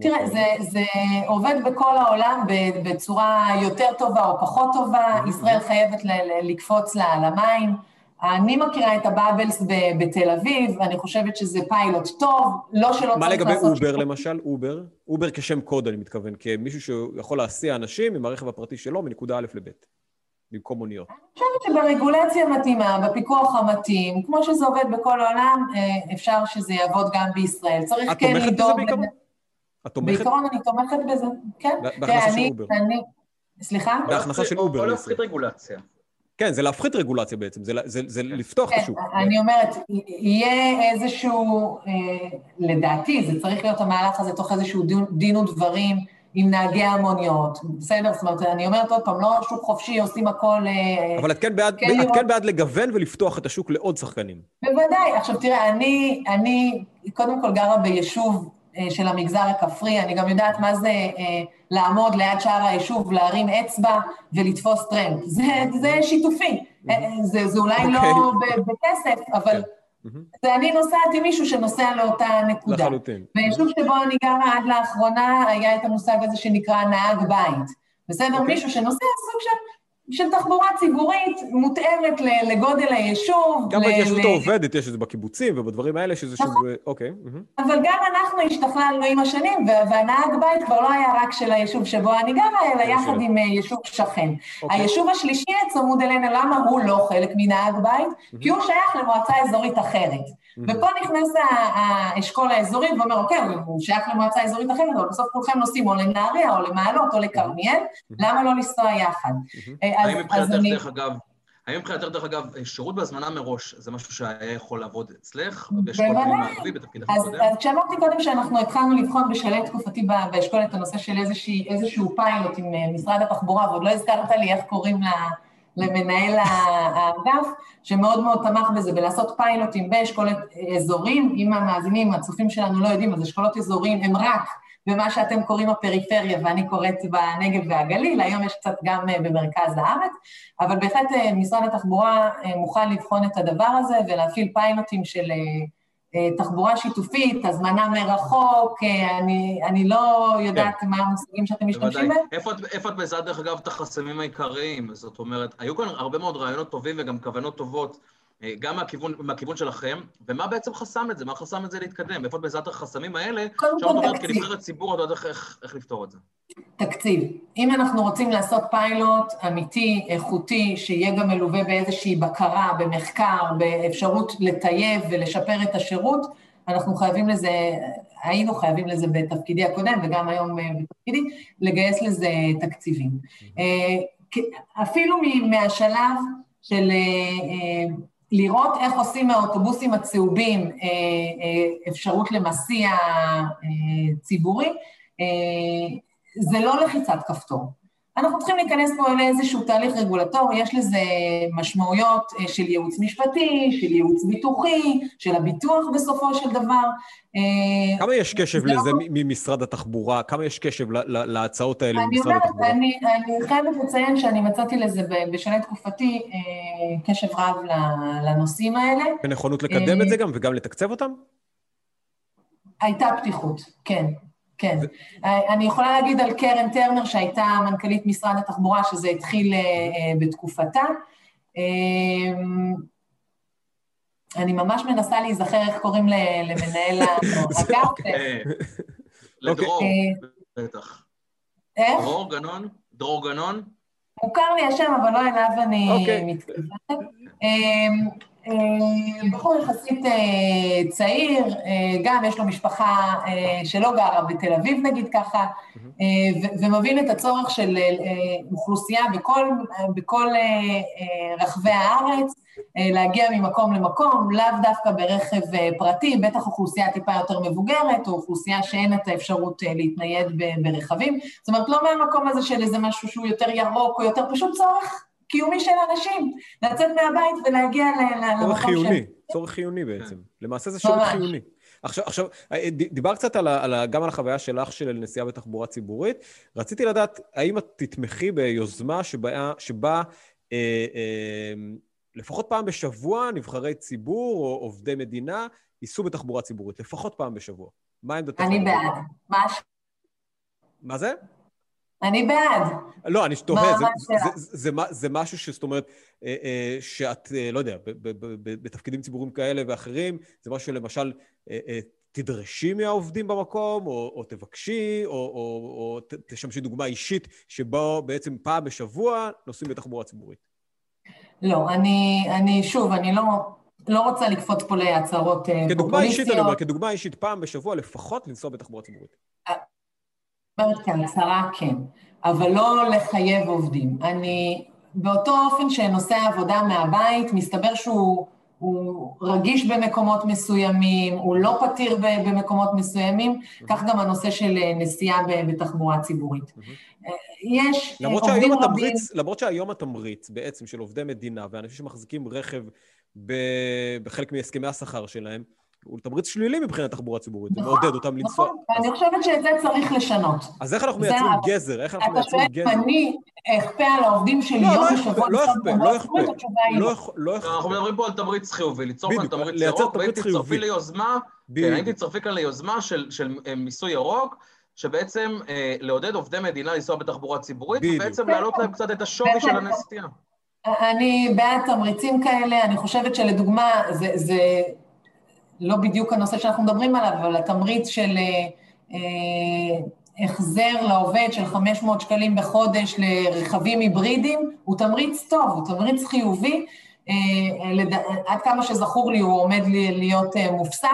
תראה, זה, זה עובד בכל העולם בצורה יותר טובה או פחות טובה. ישראל חייבת לקפוץ לה על המים. אני מכירה את ה Bubbles בתל אביב, ואני חושבת שזה פיילוט טוב, לא שלא צריך לעשות... מה לגבי אובר למשל? אובר? אובר כשם קוד, אני מתכוון, כמישהו שיכול להסיע אנשים עם הרכב הפרטי שלו מנקודה א' לב', במקום מוניות. אני חושבת שברגולציה מתאימה, בפיקוח המתאים, כמו שזה עובד בכל העולם, אה, אפשר שזה יעבוד גם בישראל. צריך כן לדאוג... את תומכת בזה בעיקרון? את תומכת? בעיקרון אני תומכת בזה, כן. בהכנסה של אובר. סליחה? בהכנסה של אובר. או להפחית רגולציה. כן, זה להפחית רגולציה בעצם, זה, זה, זה לפתוח כן, את השוק. אני אומרת, יהיה איזשהו, אה, לדעתי, זה צריך להיות המהלך הזה תוך איזשהו דין, דין ודברים עם נהגי המוניות, בסדר? זאת אומרת, אני אומרת עוד פעם, לא שוק חופשי, עושים הכל... אה, אבל את כן בעד, כן, את. כן בעד לגוון ולפתוח את השוק לעוד שחקנים. בוודאי. עכשיו, תראה, אני, אני קודם כל גרה ביישוב של המגזר הכפרי, אני גם יודעת מה זה אה, לעמוד ליד שער היישוב, להרים אצבע ולתפוס טרמפ. זה, זה שיתופי. אה, זה, זה אולי okay. לא אוקיי. בכסף, אבל כן. זה אני נוסעת עם מישהו שנוסע לאותה נקודה. לחלוטין. ביישוב שבו אני גרה עד לאחרונה, היה את המושג הזה שנקרא נהג בית. בסדר? Okay. אוקיי. מישהו שנוסע סוג של... של תחבורה ציבורית מותאמת לגודל היישוב. גם בהתיישבות העובדת יש את זה בקיבוצים ובדברים האלה, שזה שוב... נכון. אוקיי. אבל גם אנחנו השתכללנו עם השנים, והנהג בית כבר לא היה רק של היישוב שבו אני גרה, אלא יחד עם אה, יישוב שכן. אוקיי. היישוב השלישי צמוד אלינו, למה הוא לא חלק מנהג בית? כי הוא שייך למועצה אזורית אחרת. ופה נכנס האשכול האזורי ואומר, אוקיי, הוא שייך למועצה אזורית אחרת, אבל בסוף כולכם נוסעים או לנהריה או למעלות או לכרמיאל, למה לא לנסוע יחד? האם מבחינתך, דרך אגב, האם מבחינתך, דרך אגב, שירות בהזמנה מראש זה משהו שהיה יכול לעבוד אצלך? הקודם? אז כשאמרתי קודם שאנחנו התחלנו לבחון בשלהי תקופתי באשכול את הנושא של איזשהו פיילוט עם אה, משרד התחבורה, ועוד לא הזכרת לי איך קוראים למנהל האגף, שמאוד מאוד תמך בזה, בלעשות פיילוטים באשכולות אזורים. אם המאזינים, הצופים שלנו לא יודעים, אז אשכולות אזוריים הם רק במה שאתם קוראים הפריפריה ואני קוראת בנגב והגליל, היום יש קצת גם אה, במרכז הארץ, אבל בהחלט אה, משרד התחבורה אה, מוכן לבחון את הדבר הזה ולהפעיל פיילוטים של תחבורה שיתופית, הזמנה מרחוק, אני, אני לא יודעת כן. מה המושגים שאתם משתמשים בהם. איפה, איפה את מזהה, דרך אגב, את החסמים העיקריים? זאת אומרת, היו כאן הרבה מאוד רעיונות טובים וגם כוונות טובות. אה, גם מהכיוון, מהכיוון שלכם, ומה בעצם חסם את זה? מה חסם את זה להתקדם? איפה בעזרת החסמים האלה, עכשיו את אומרת כנבחרת ציבור, את יודעת איך, איך לפתור את זה. תקציב. אם אנחנו רוצים לעשות פיילוט אמיתי, איכותי, שיהיה גם מלווה באיזושהי בקרה, במחקר, באפשרות לטייב ולשפר את השירות, אנחנו חייבים לזה, היינו חייבים לזה בתפקידי הקודם וגם היום אה, בתפקידי, לגייס לזה תקציבים. אה, אפילו מהשלב של לראות איך עושים מהאוטובוסים הצהובים אה, אה, אפשרות למסיע אה, ציבורי, זה לא לחיצת כפתור. אנחנו צריכים להיכנס פה לאיזשהו תהליך רגולטורי, יש לזה משמעויות אה, של ייעוץ משפטי, של ייעוץ ביטוחי, של הביטוח בסופו של דבר. אה, כמה יש קשב לזה לא... ממשרד התחבורה? כמה יש קשב להצעות האלה ממשרד התחבורה? אני אומרת, אני חייבת לציין שאני מצאתי לזה בשנה תקופתי אה, קשב רב לנושאים האלה. ונכונות לקדם את זה גם וגם לתקצב אותם? הייתה פתיחות, כן. כן. אני יכולה להגיד על קרן טרנר, שהייתה מנכ"לית משרד התחבורה, שזה התחיל אה, אה, בתקופתה. אני ממש מנסה להיזכר איך קוראים למנהל האגף. אוקיי. לדרור, אה, בטח. איך? דרור גנון? דרור גנון? מוכר לי השם, אבל לא אליו אני אוקיי. מתכוונת. אה, בחור יחסית אה, צעיר, אה, גם יש לו משפחה שלא גרה בתל אביב נגיד ככה, ומבין את הצורך של אוכלוסייה בכל, בכל רחבי הארץ להגיע ממקום למקום, לאו דווקא ברכב פרטי, בטח אוכלוסייה טיפה יותר מבוגרת, או אוכלוסייה שאין את האפשרות להתנייד ברכבים. זאת אומרת, לא מהמקום הזה של איזה משהו שהוא יותר ירוק או יותר פשוט צורך קיומי של אנשים, לצאת מהבית ולהגיע למקום של... צורך חיוני, צורך חיוני בעצם. למעשה זה שירות חיוני. עכשיו, עכשיו, אה, דיברת קצת על, על, גם על החוויה שלך של נסיעה בתחבורה ציבורית. רציתי לדעת, האם את תתמכי ביוזמה שבה, שבה אה, אה, לפחות פעם בשבוע נבחרי ציבור או עובדי מדינה ייסעו בתחבורה ציבורית, לפחות פעם בשבוע. מה עמדתך? אני בעד. מה מה זה? אני בעד. לא, אני תוהה, זה, זה, זה, זה, זה משהו שזאת אומרת, אה, אה, שאת, אה, לא יודע, בתפקידים ציבוריים כאלה ואחרים, זה משהו שלמשל תדרשי מהעובדים במקום, או, או תבקשי, או, או, או תשמשי דוגמה אישית, שבו בעצם פעם בשבוע נוסעים בתחבורה ציבורית. לא, אני, אני שוב, אני לא, לא רוצה לקפוץ פה להצהרות פופוליסטיות. כדוגמה אישית, אני אומר, כדוגמה אישית, פעם בשבוע לפחות לנסוע בתחבורה ציבורית. אומרת כהצהרה כן, אבל לא לחייב עובדים. אני, באותו אופן שנושא העבודה מהבית, מסתבר שהוא רגיש במקומות מסוימים, הוא לא פתיר במקומות מסוימים, כך גם הנושא של אה, נסיעה בתחבורה ציבורית. יש למרות עובדים רבים... התמריץ, למרות שהיום התמריץ בעצם של עובדי מדינה ואנשים שמחזיקים רכב בחלק מהסכמי השכר שלהם, הוא תמריץ שלילי מבחינת תחבורה ציבורית, זה נכון, מעודד אותם לנסוע. נכון, אני חושבת שאת זה צריך לשנות. אז איך אנחנו מייצרים גזר? איך אנחנו מייצרים גזר? אתה שואל אם אני אכפה על העובדים שלי יום בשבוע לא אכפה, לא אכפה. לא, לא אכפה. אנחנו מדברים פה על תמריץ חיובי, ליצור כאן תמריץ ירוק, והייתי תצטרפי ליוזמה, כן, הייתי תצטרפי כאן ליוזמה של מיסוי ירוק, שבעצם אה, לעודד עובדי מדינה לנסוע בתחבורה ציבורית, ובעצם להעלות להם קצת את השווי של הנסיעה. אני בעד תמריצים כאלה, אני חושבת שלדוגמה, זה, זה לא בדיוק הנושא שאנחנו מדברים עליו, אבל התמריץ של אה, אה, החזר לעובד של 500 שקלים בחודש לרכבים היברידיים, הוא תמריץ טוב, הוא תמריץ חיובי. אה. עד כמה שזכור לי, הוא עומד להיות אה, מופסק,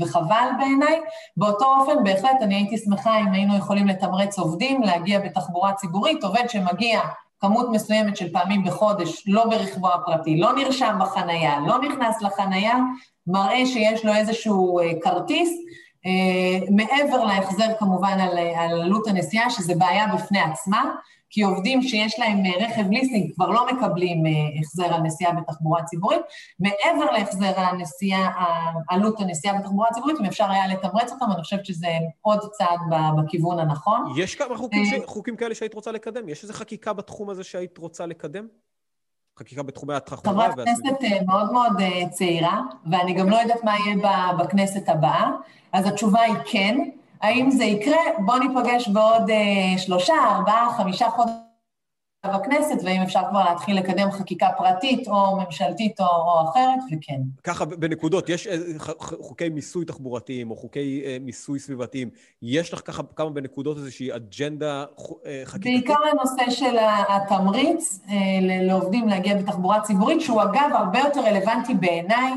וחבל בעיניי. באותו אופן, בהחלט, אני הייתי שמחה אם היינו יכולים לתמרץ עובדים להגיע בתחבורה ציבורית, עובד שמגיע כמות מסוימת של פעמים בחודש, לא ברכבו הפרטי, לא נרשם בחנייה, לא נכנס לחנייה, מראה שיש לו איזשהו אה, כרטיס, אה, מעבר להחזר כמובן על, על עלות הנסיעה, שזה בעיה בפני עצמה, כי עובדים שיש להם אה, רכב ליסינג כבר לא מקבלים החזר על נסיעה בתחבורה ציבורית. מעבר להחזר הנסיעה, עלות הנסיעה בתחבורה ציבורית, אם אפשר היה לתמרץ אותם, אני חושבת שזה עוד צעד בכיוון הנכון. יש כמה חוקים, ש... חוקים כאלה שהיית רוצה לקדם? יש איזו חקיקה בתחום הזה שהיית רוצה לקדם? חקיקה בתחומי התחבורה. חברת כנסת אה, מאוד מאוד אה, צעירה, ואני גם לא יודעת מה יהיה בכנסת הבאה, אז התשובה היא כן. האם זה יקרה? בואו ניפגש בעוד אה, שלושה, ארבעה, חמישה חודשים. בכנסת, ואם אפשר כבר להתחיל לקדם חקיקה פרטית או ממשלתית או, או אחרת, וכן. ככה, בנקודות, יש חוקי מיסוי תחבורתיים או חוקי אה, מיסוי סביבתיים, יש לך ככה כמה בנקודות איזושהי אג'נדה אה, חקיקתית? בעיקר הנושא של התמריץ אה, לעובדים להגיע בתחבורה ציבורית, שהוא אגב הרבה יותר רלוונטי בעיניי.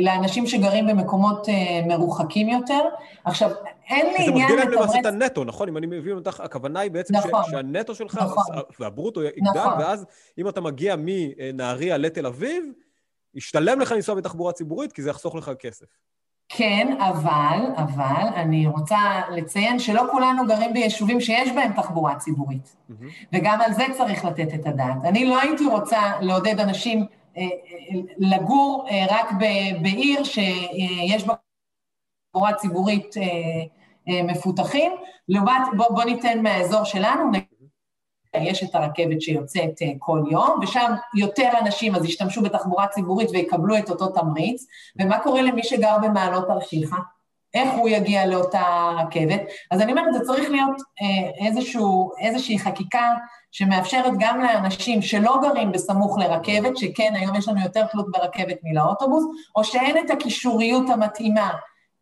לאנשים שגרים במקומות מרוחקים יותר. עכשיו, אין לי עניין לתמרץ... זה מגדיל להם למעשה את הנטו, נכון? אם אני מבין אותך, הכוונה היא בעצם נכון, שהנטו שלך נכון, והברוטו יגדל, נכון. ואז אם אתה מגיע מנהריה לתל אביב, ישתלם לך לנסוע בתחבורה ציבורית, כי זה יחסוך לך כסף. כן, אבל, אבל, אני רוצה לציין שלא כולנו גרים ביישובים שיש בהם תחבורה ציבורית, mm-hmm. וגם על זה צריך לתת את הדעת. אני לא הייתי רוצה לעודד אנשים אה, אה, לגור אה, רק בעיר שיש בה תחבורה ציבורית אה, מפותחים. לעומת, בוא, בוא ניתן מהאזור שלנו, יש את הרכבת שיוצאת אה, כל יום, ושם יותר אנשים אז ישתמשו בתחבורה ציבורית ויקבלו את אותו תמריץ, ומה קורה למי שגר במעלות תרשיחא? איך הוא יגיע לאותה רכבת? אז אני אומרת, זה צריך להיות אה, איזשהו, איזושהי חקיקה שמאפשרת גם לאנשים שלא גרים בסמוך לרכבת, שכן, היום יש לנו יותר תלות ברכבת מלאוטובוס, או שאין את הקישוריות המתאימה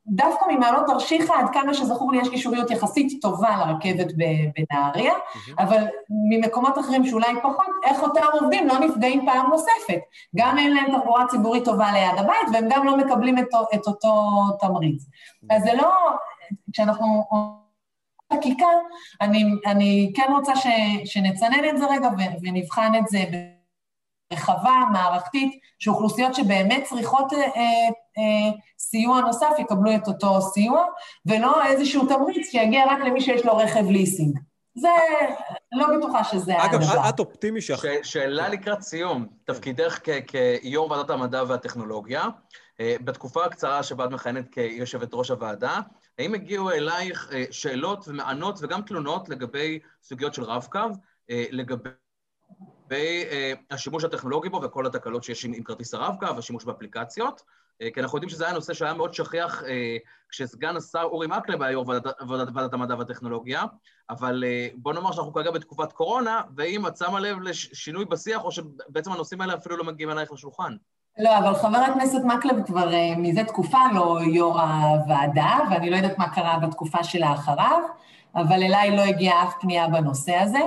דווקא ממעלות תרשיחא, עד כמה שזכור לי, יש קישוריות יחסית טובה לרכבת בנהריה. אבל ממקומות אחרים שאולי פחות, איך אותם עובדים לא נפגעים פעם נוספת. גם אין להם תחבורה ציבורית טובה ליד הבית, והם גם לא מקבלים את, את אותו תמריץ. אז זה לא... כשאנחנו... חקיקה, אני, אני כן רוצה ש, שנצנן את זה רגע ונבחן את זה רחבה, מערכתית, שאוכלוסיות שבאמת צריכות אה, אה, סיוע נוסף יקבלו את אותו סיוע, ולא איזשהו תמריץ שיגיע רק למי שיש לו רכב ליסינג. זה, לא בטוחה שזה הדבר. אגב, את אופטימי שאח... שאלה לקראת סיום, תפקידך כיו"ר ועדת המדע והטכנולוגיה, אה, בתקופה הקצרה שבה את מכהנת כיושבת ראש הוועדה, האם הגיעו אלייך אה, שאלות ומענות וגם תלונות לגבי סוגיות של רב-קו, אה, לגבי... והשימוש הטכנולוגי בו וכל התקלות שיש עם, כרטיס הרב-קו, השימוש באפליקציות, אה, כי אנחנו יודעים שזה היה נושא שהיה מאוד שכיח אה, כשסגן השר אורי מקלב היה יו"ר ועדת, ועדת, המדע והטכנולוגיה, אבל אה, בוא נאמר שאנחנו כרגע בתקופת קורונה, ואם את שמה לב לשינוי בשיח, או שבעצם הנושאים האלה אפילו לא מגיעים אלייך לשולחן. לא, אבל חבר הכנסת מקלב כבר מזה תקופה לא יו"ר הוועדה, ואני לא יודעת מה קרה בתקופה שלאחריו, אבל אליי לא הגיעה אף פנייה בנושא הזה.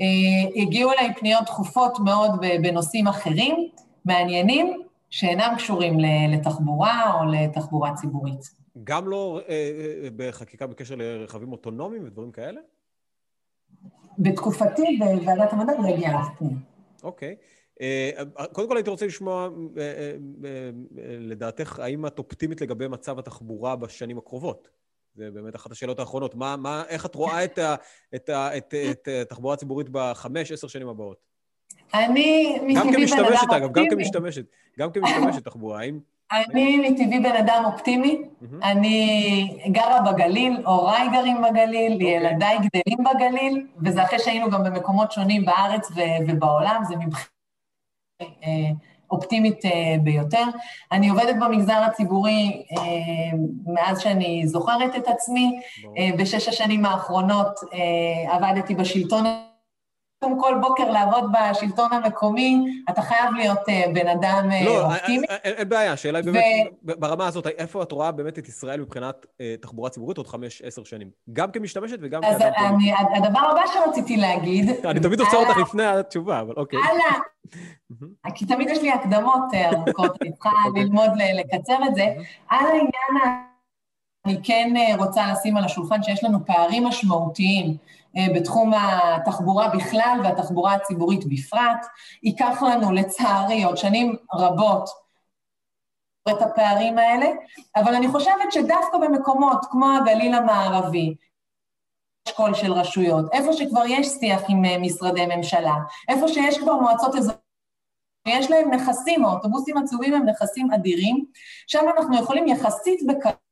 אה, הגיעו אליי פניות דחופות מאוד בנושאים אחרים, מעניינים, שאינם קשורים לתחבורה או לתחבורה ציבורית. גם לא אה, אה, בחקיקה בקשר לרכבים אוטונומיים ודברים כאלה? בתקופתי בוועדת המדע לא הגיעה אף פניה. אוקיי. קודם כל הייתי רוצה לשמוע, לדעתך, האם את אופטימית לגבי מצב התחבורה בשנים הקרובות? זה באמת אחת השאלות האחרונות. מה, מה, איך את רואה את התחבורה הציבורית בחמש, עשר שנים הבאות? אני מטבעי בן אדם אופטימי. אגב, גם כמשתמשת, גם כמשתמשת תחבורה, האם... אני מטבעי בן אדם אופטימי, אני גרה בגליל, הוריי גרים בגליל, אוקיי. ילדיי גדלים בגליל, וזה אחרי שהיינו גם במקומות שונים בארץ ובעולם, זה מבחינת אה, אופטימית ביותר. אני עובדת במגזר הציבורי מאז שאני זוכרת את עצמי. בשש השנים האחרונות עבדתי בשלטון לקום כל בוקר לעבוד בשלטון המקומי, אתה חייב להיות uh, בן אדם uh, לא, אופטימי. לא, אין בעיה, השאלה היא באמת. ברמה הזאת, איפה את רואה באמת את ישראל מבחינת תחבורה ציבורית עוד חמש, עשר שנים? גם כמשתמשת וגם כאדם פוליטי. אז הדבר הבא שרציתי להגיד... אני תמיד עוצר אותך לפני התשובה, אבל אוקיי. הלאה. כי תמיד יש לי הקדמות ארוכות, אני צריכה אוקיי. ללמוד לקצר את זה. על העניין אני כן רוצה לשים על השולחן שיש לנו פערים משמעותיים אה, בתחום התחבורה בכלל והתחבורה הציבורית בפרט. ייקח לנו, לצערי, עוד שנים רבות את הפערים האלה, אבל אני חושבת שדווקא במקומות כמו הגליל המערבי, אשכול של רשויות, איפה שכבר יש שיח עם אה, משרדי ממשלה, איפה שיש כבר מועצות אזוריות, יש להם נכסים, האוטובוסים עצובים הם נכסים אדירים, שם אנחנו יכולים יחסית בקלות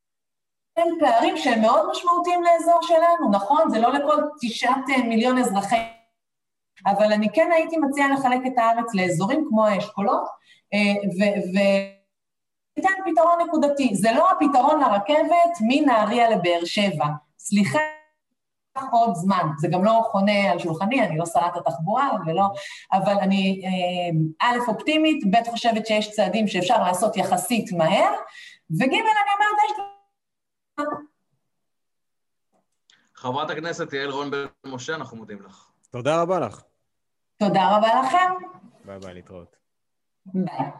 הם פערים שהם מאוד משמעותיים לאזור שלנו, נכון? זה לא לכל תשעת אה, מיליון אזרחי... אבל אני כן הייתי מציעה לחלק את הארץ לאזורים כמו האשכולות, אה, וניתן פתרון נקודתי. זה לא הפתרון לרכבת מנהריה לבאר שבע. סליחה, עוד זמן. זה גם לא חונה על שולחני, אני לא שרת התחבורה ולא... אבל אני אה, א', אופטימית, ב', חושבת שיש צעדים שאפשר לעשות יחסית מהר, וג', אני אומרת, יש חברת הכנסת יעל רון בן משה, אנחנו מודים לך. תודה רבה לך. תודה רבה לכם. ביי ביי, להתראות. ביי.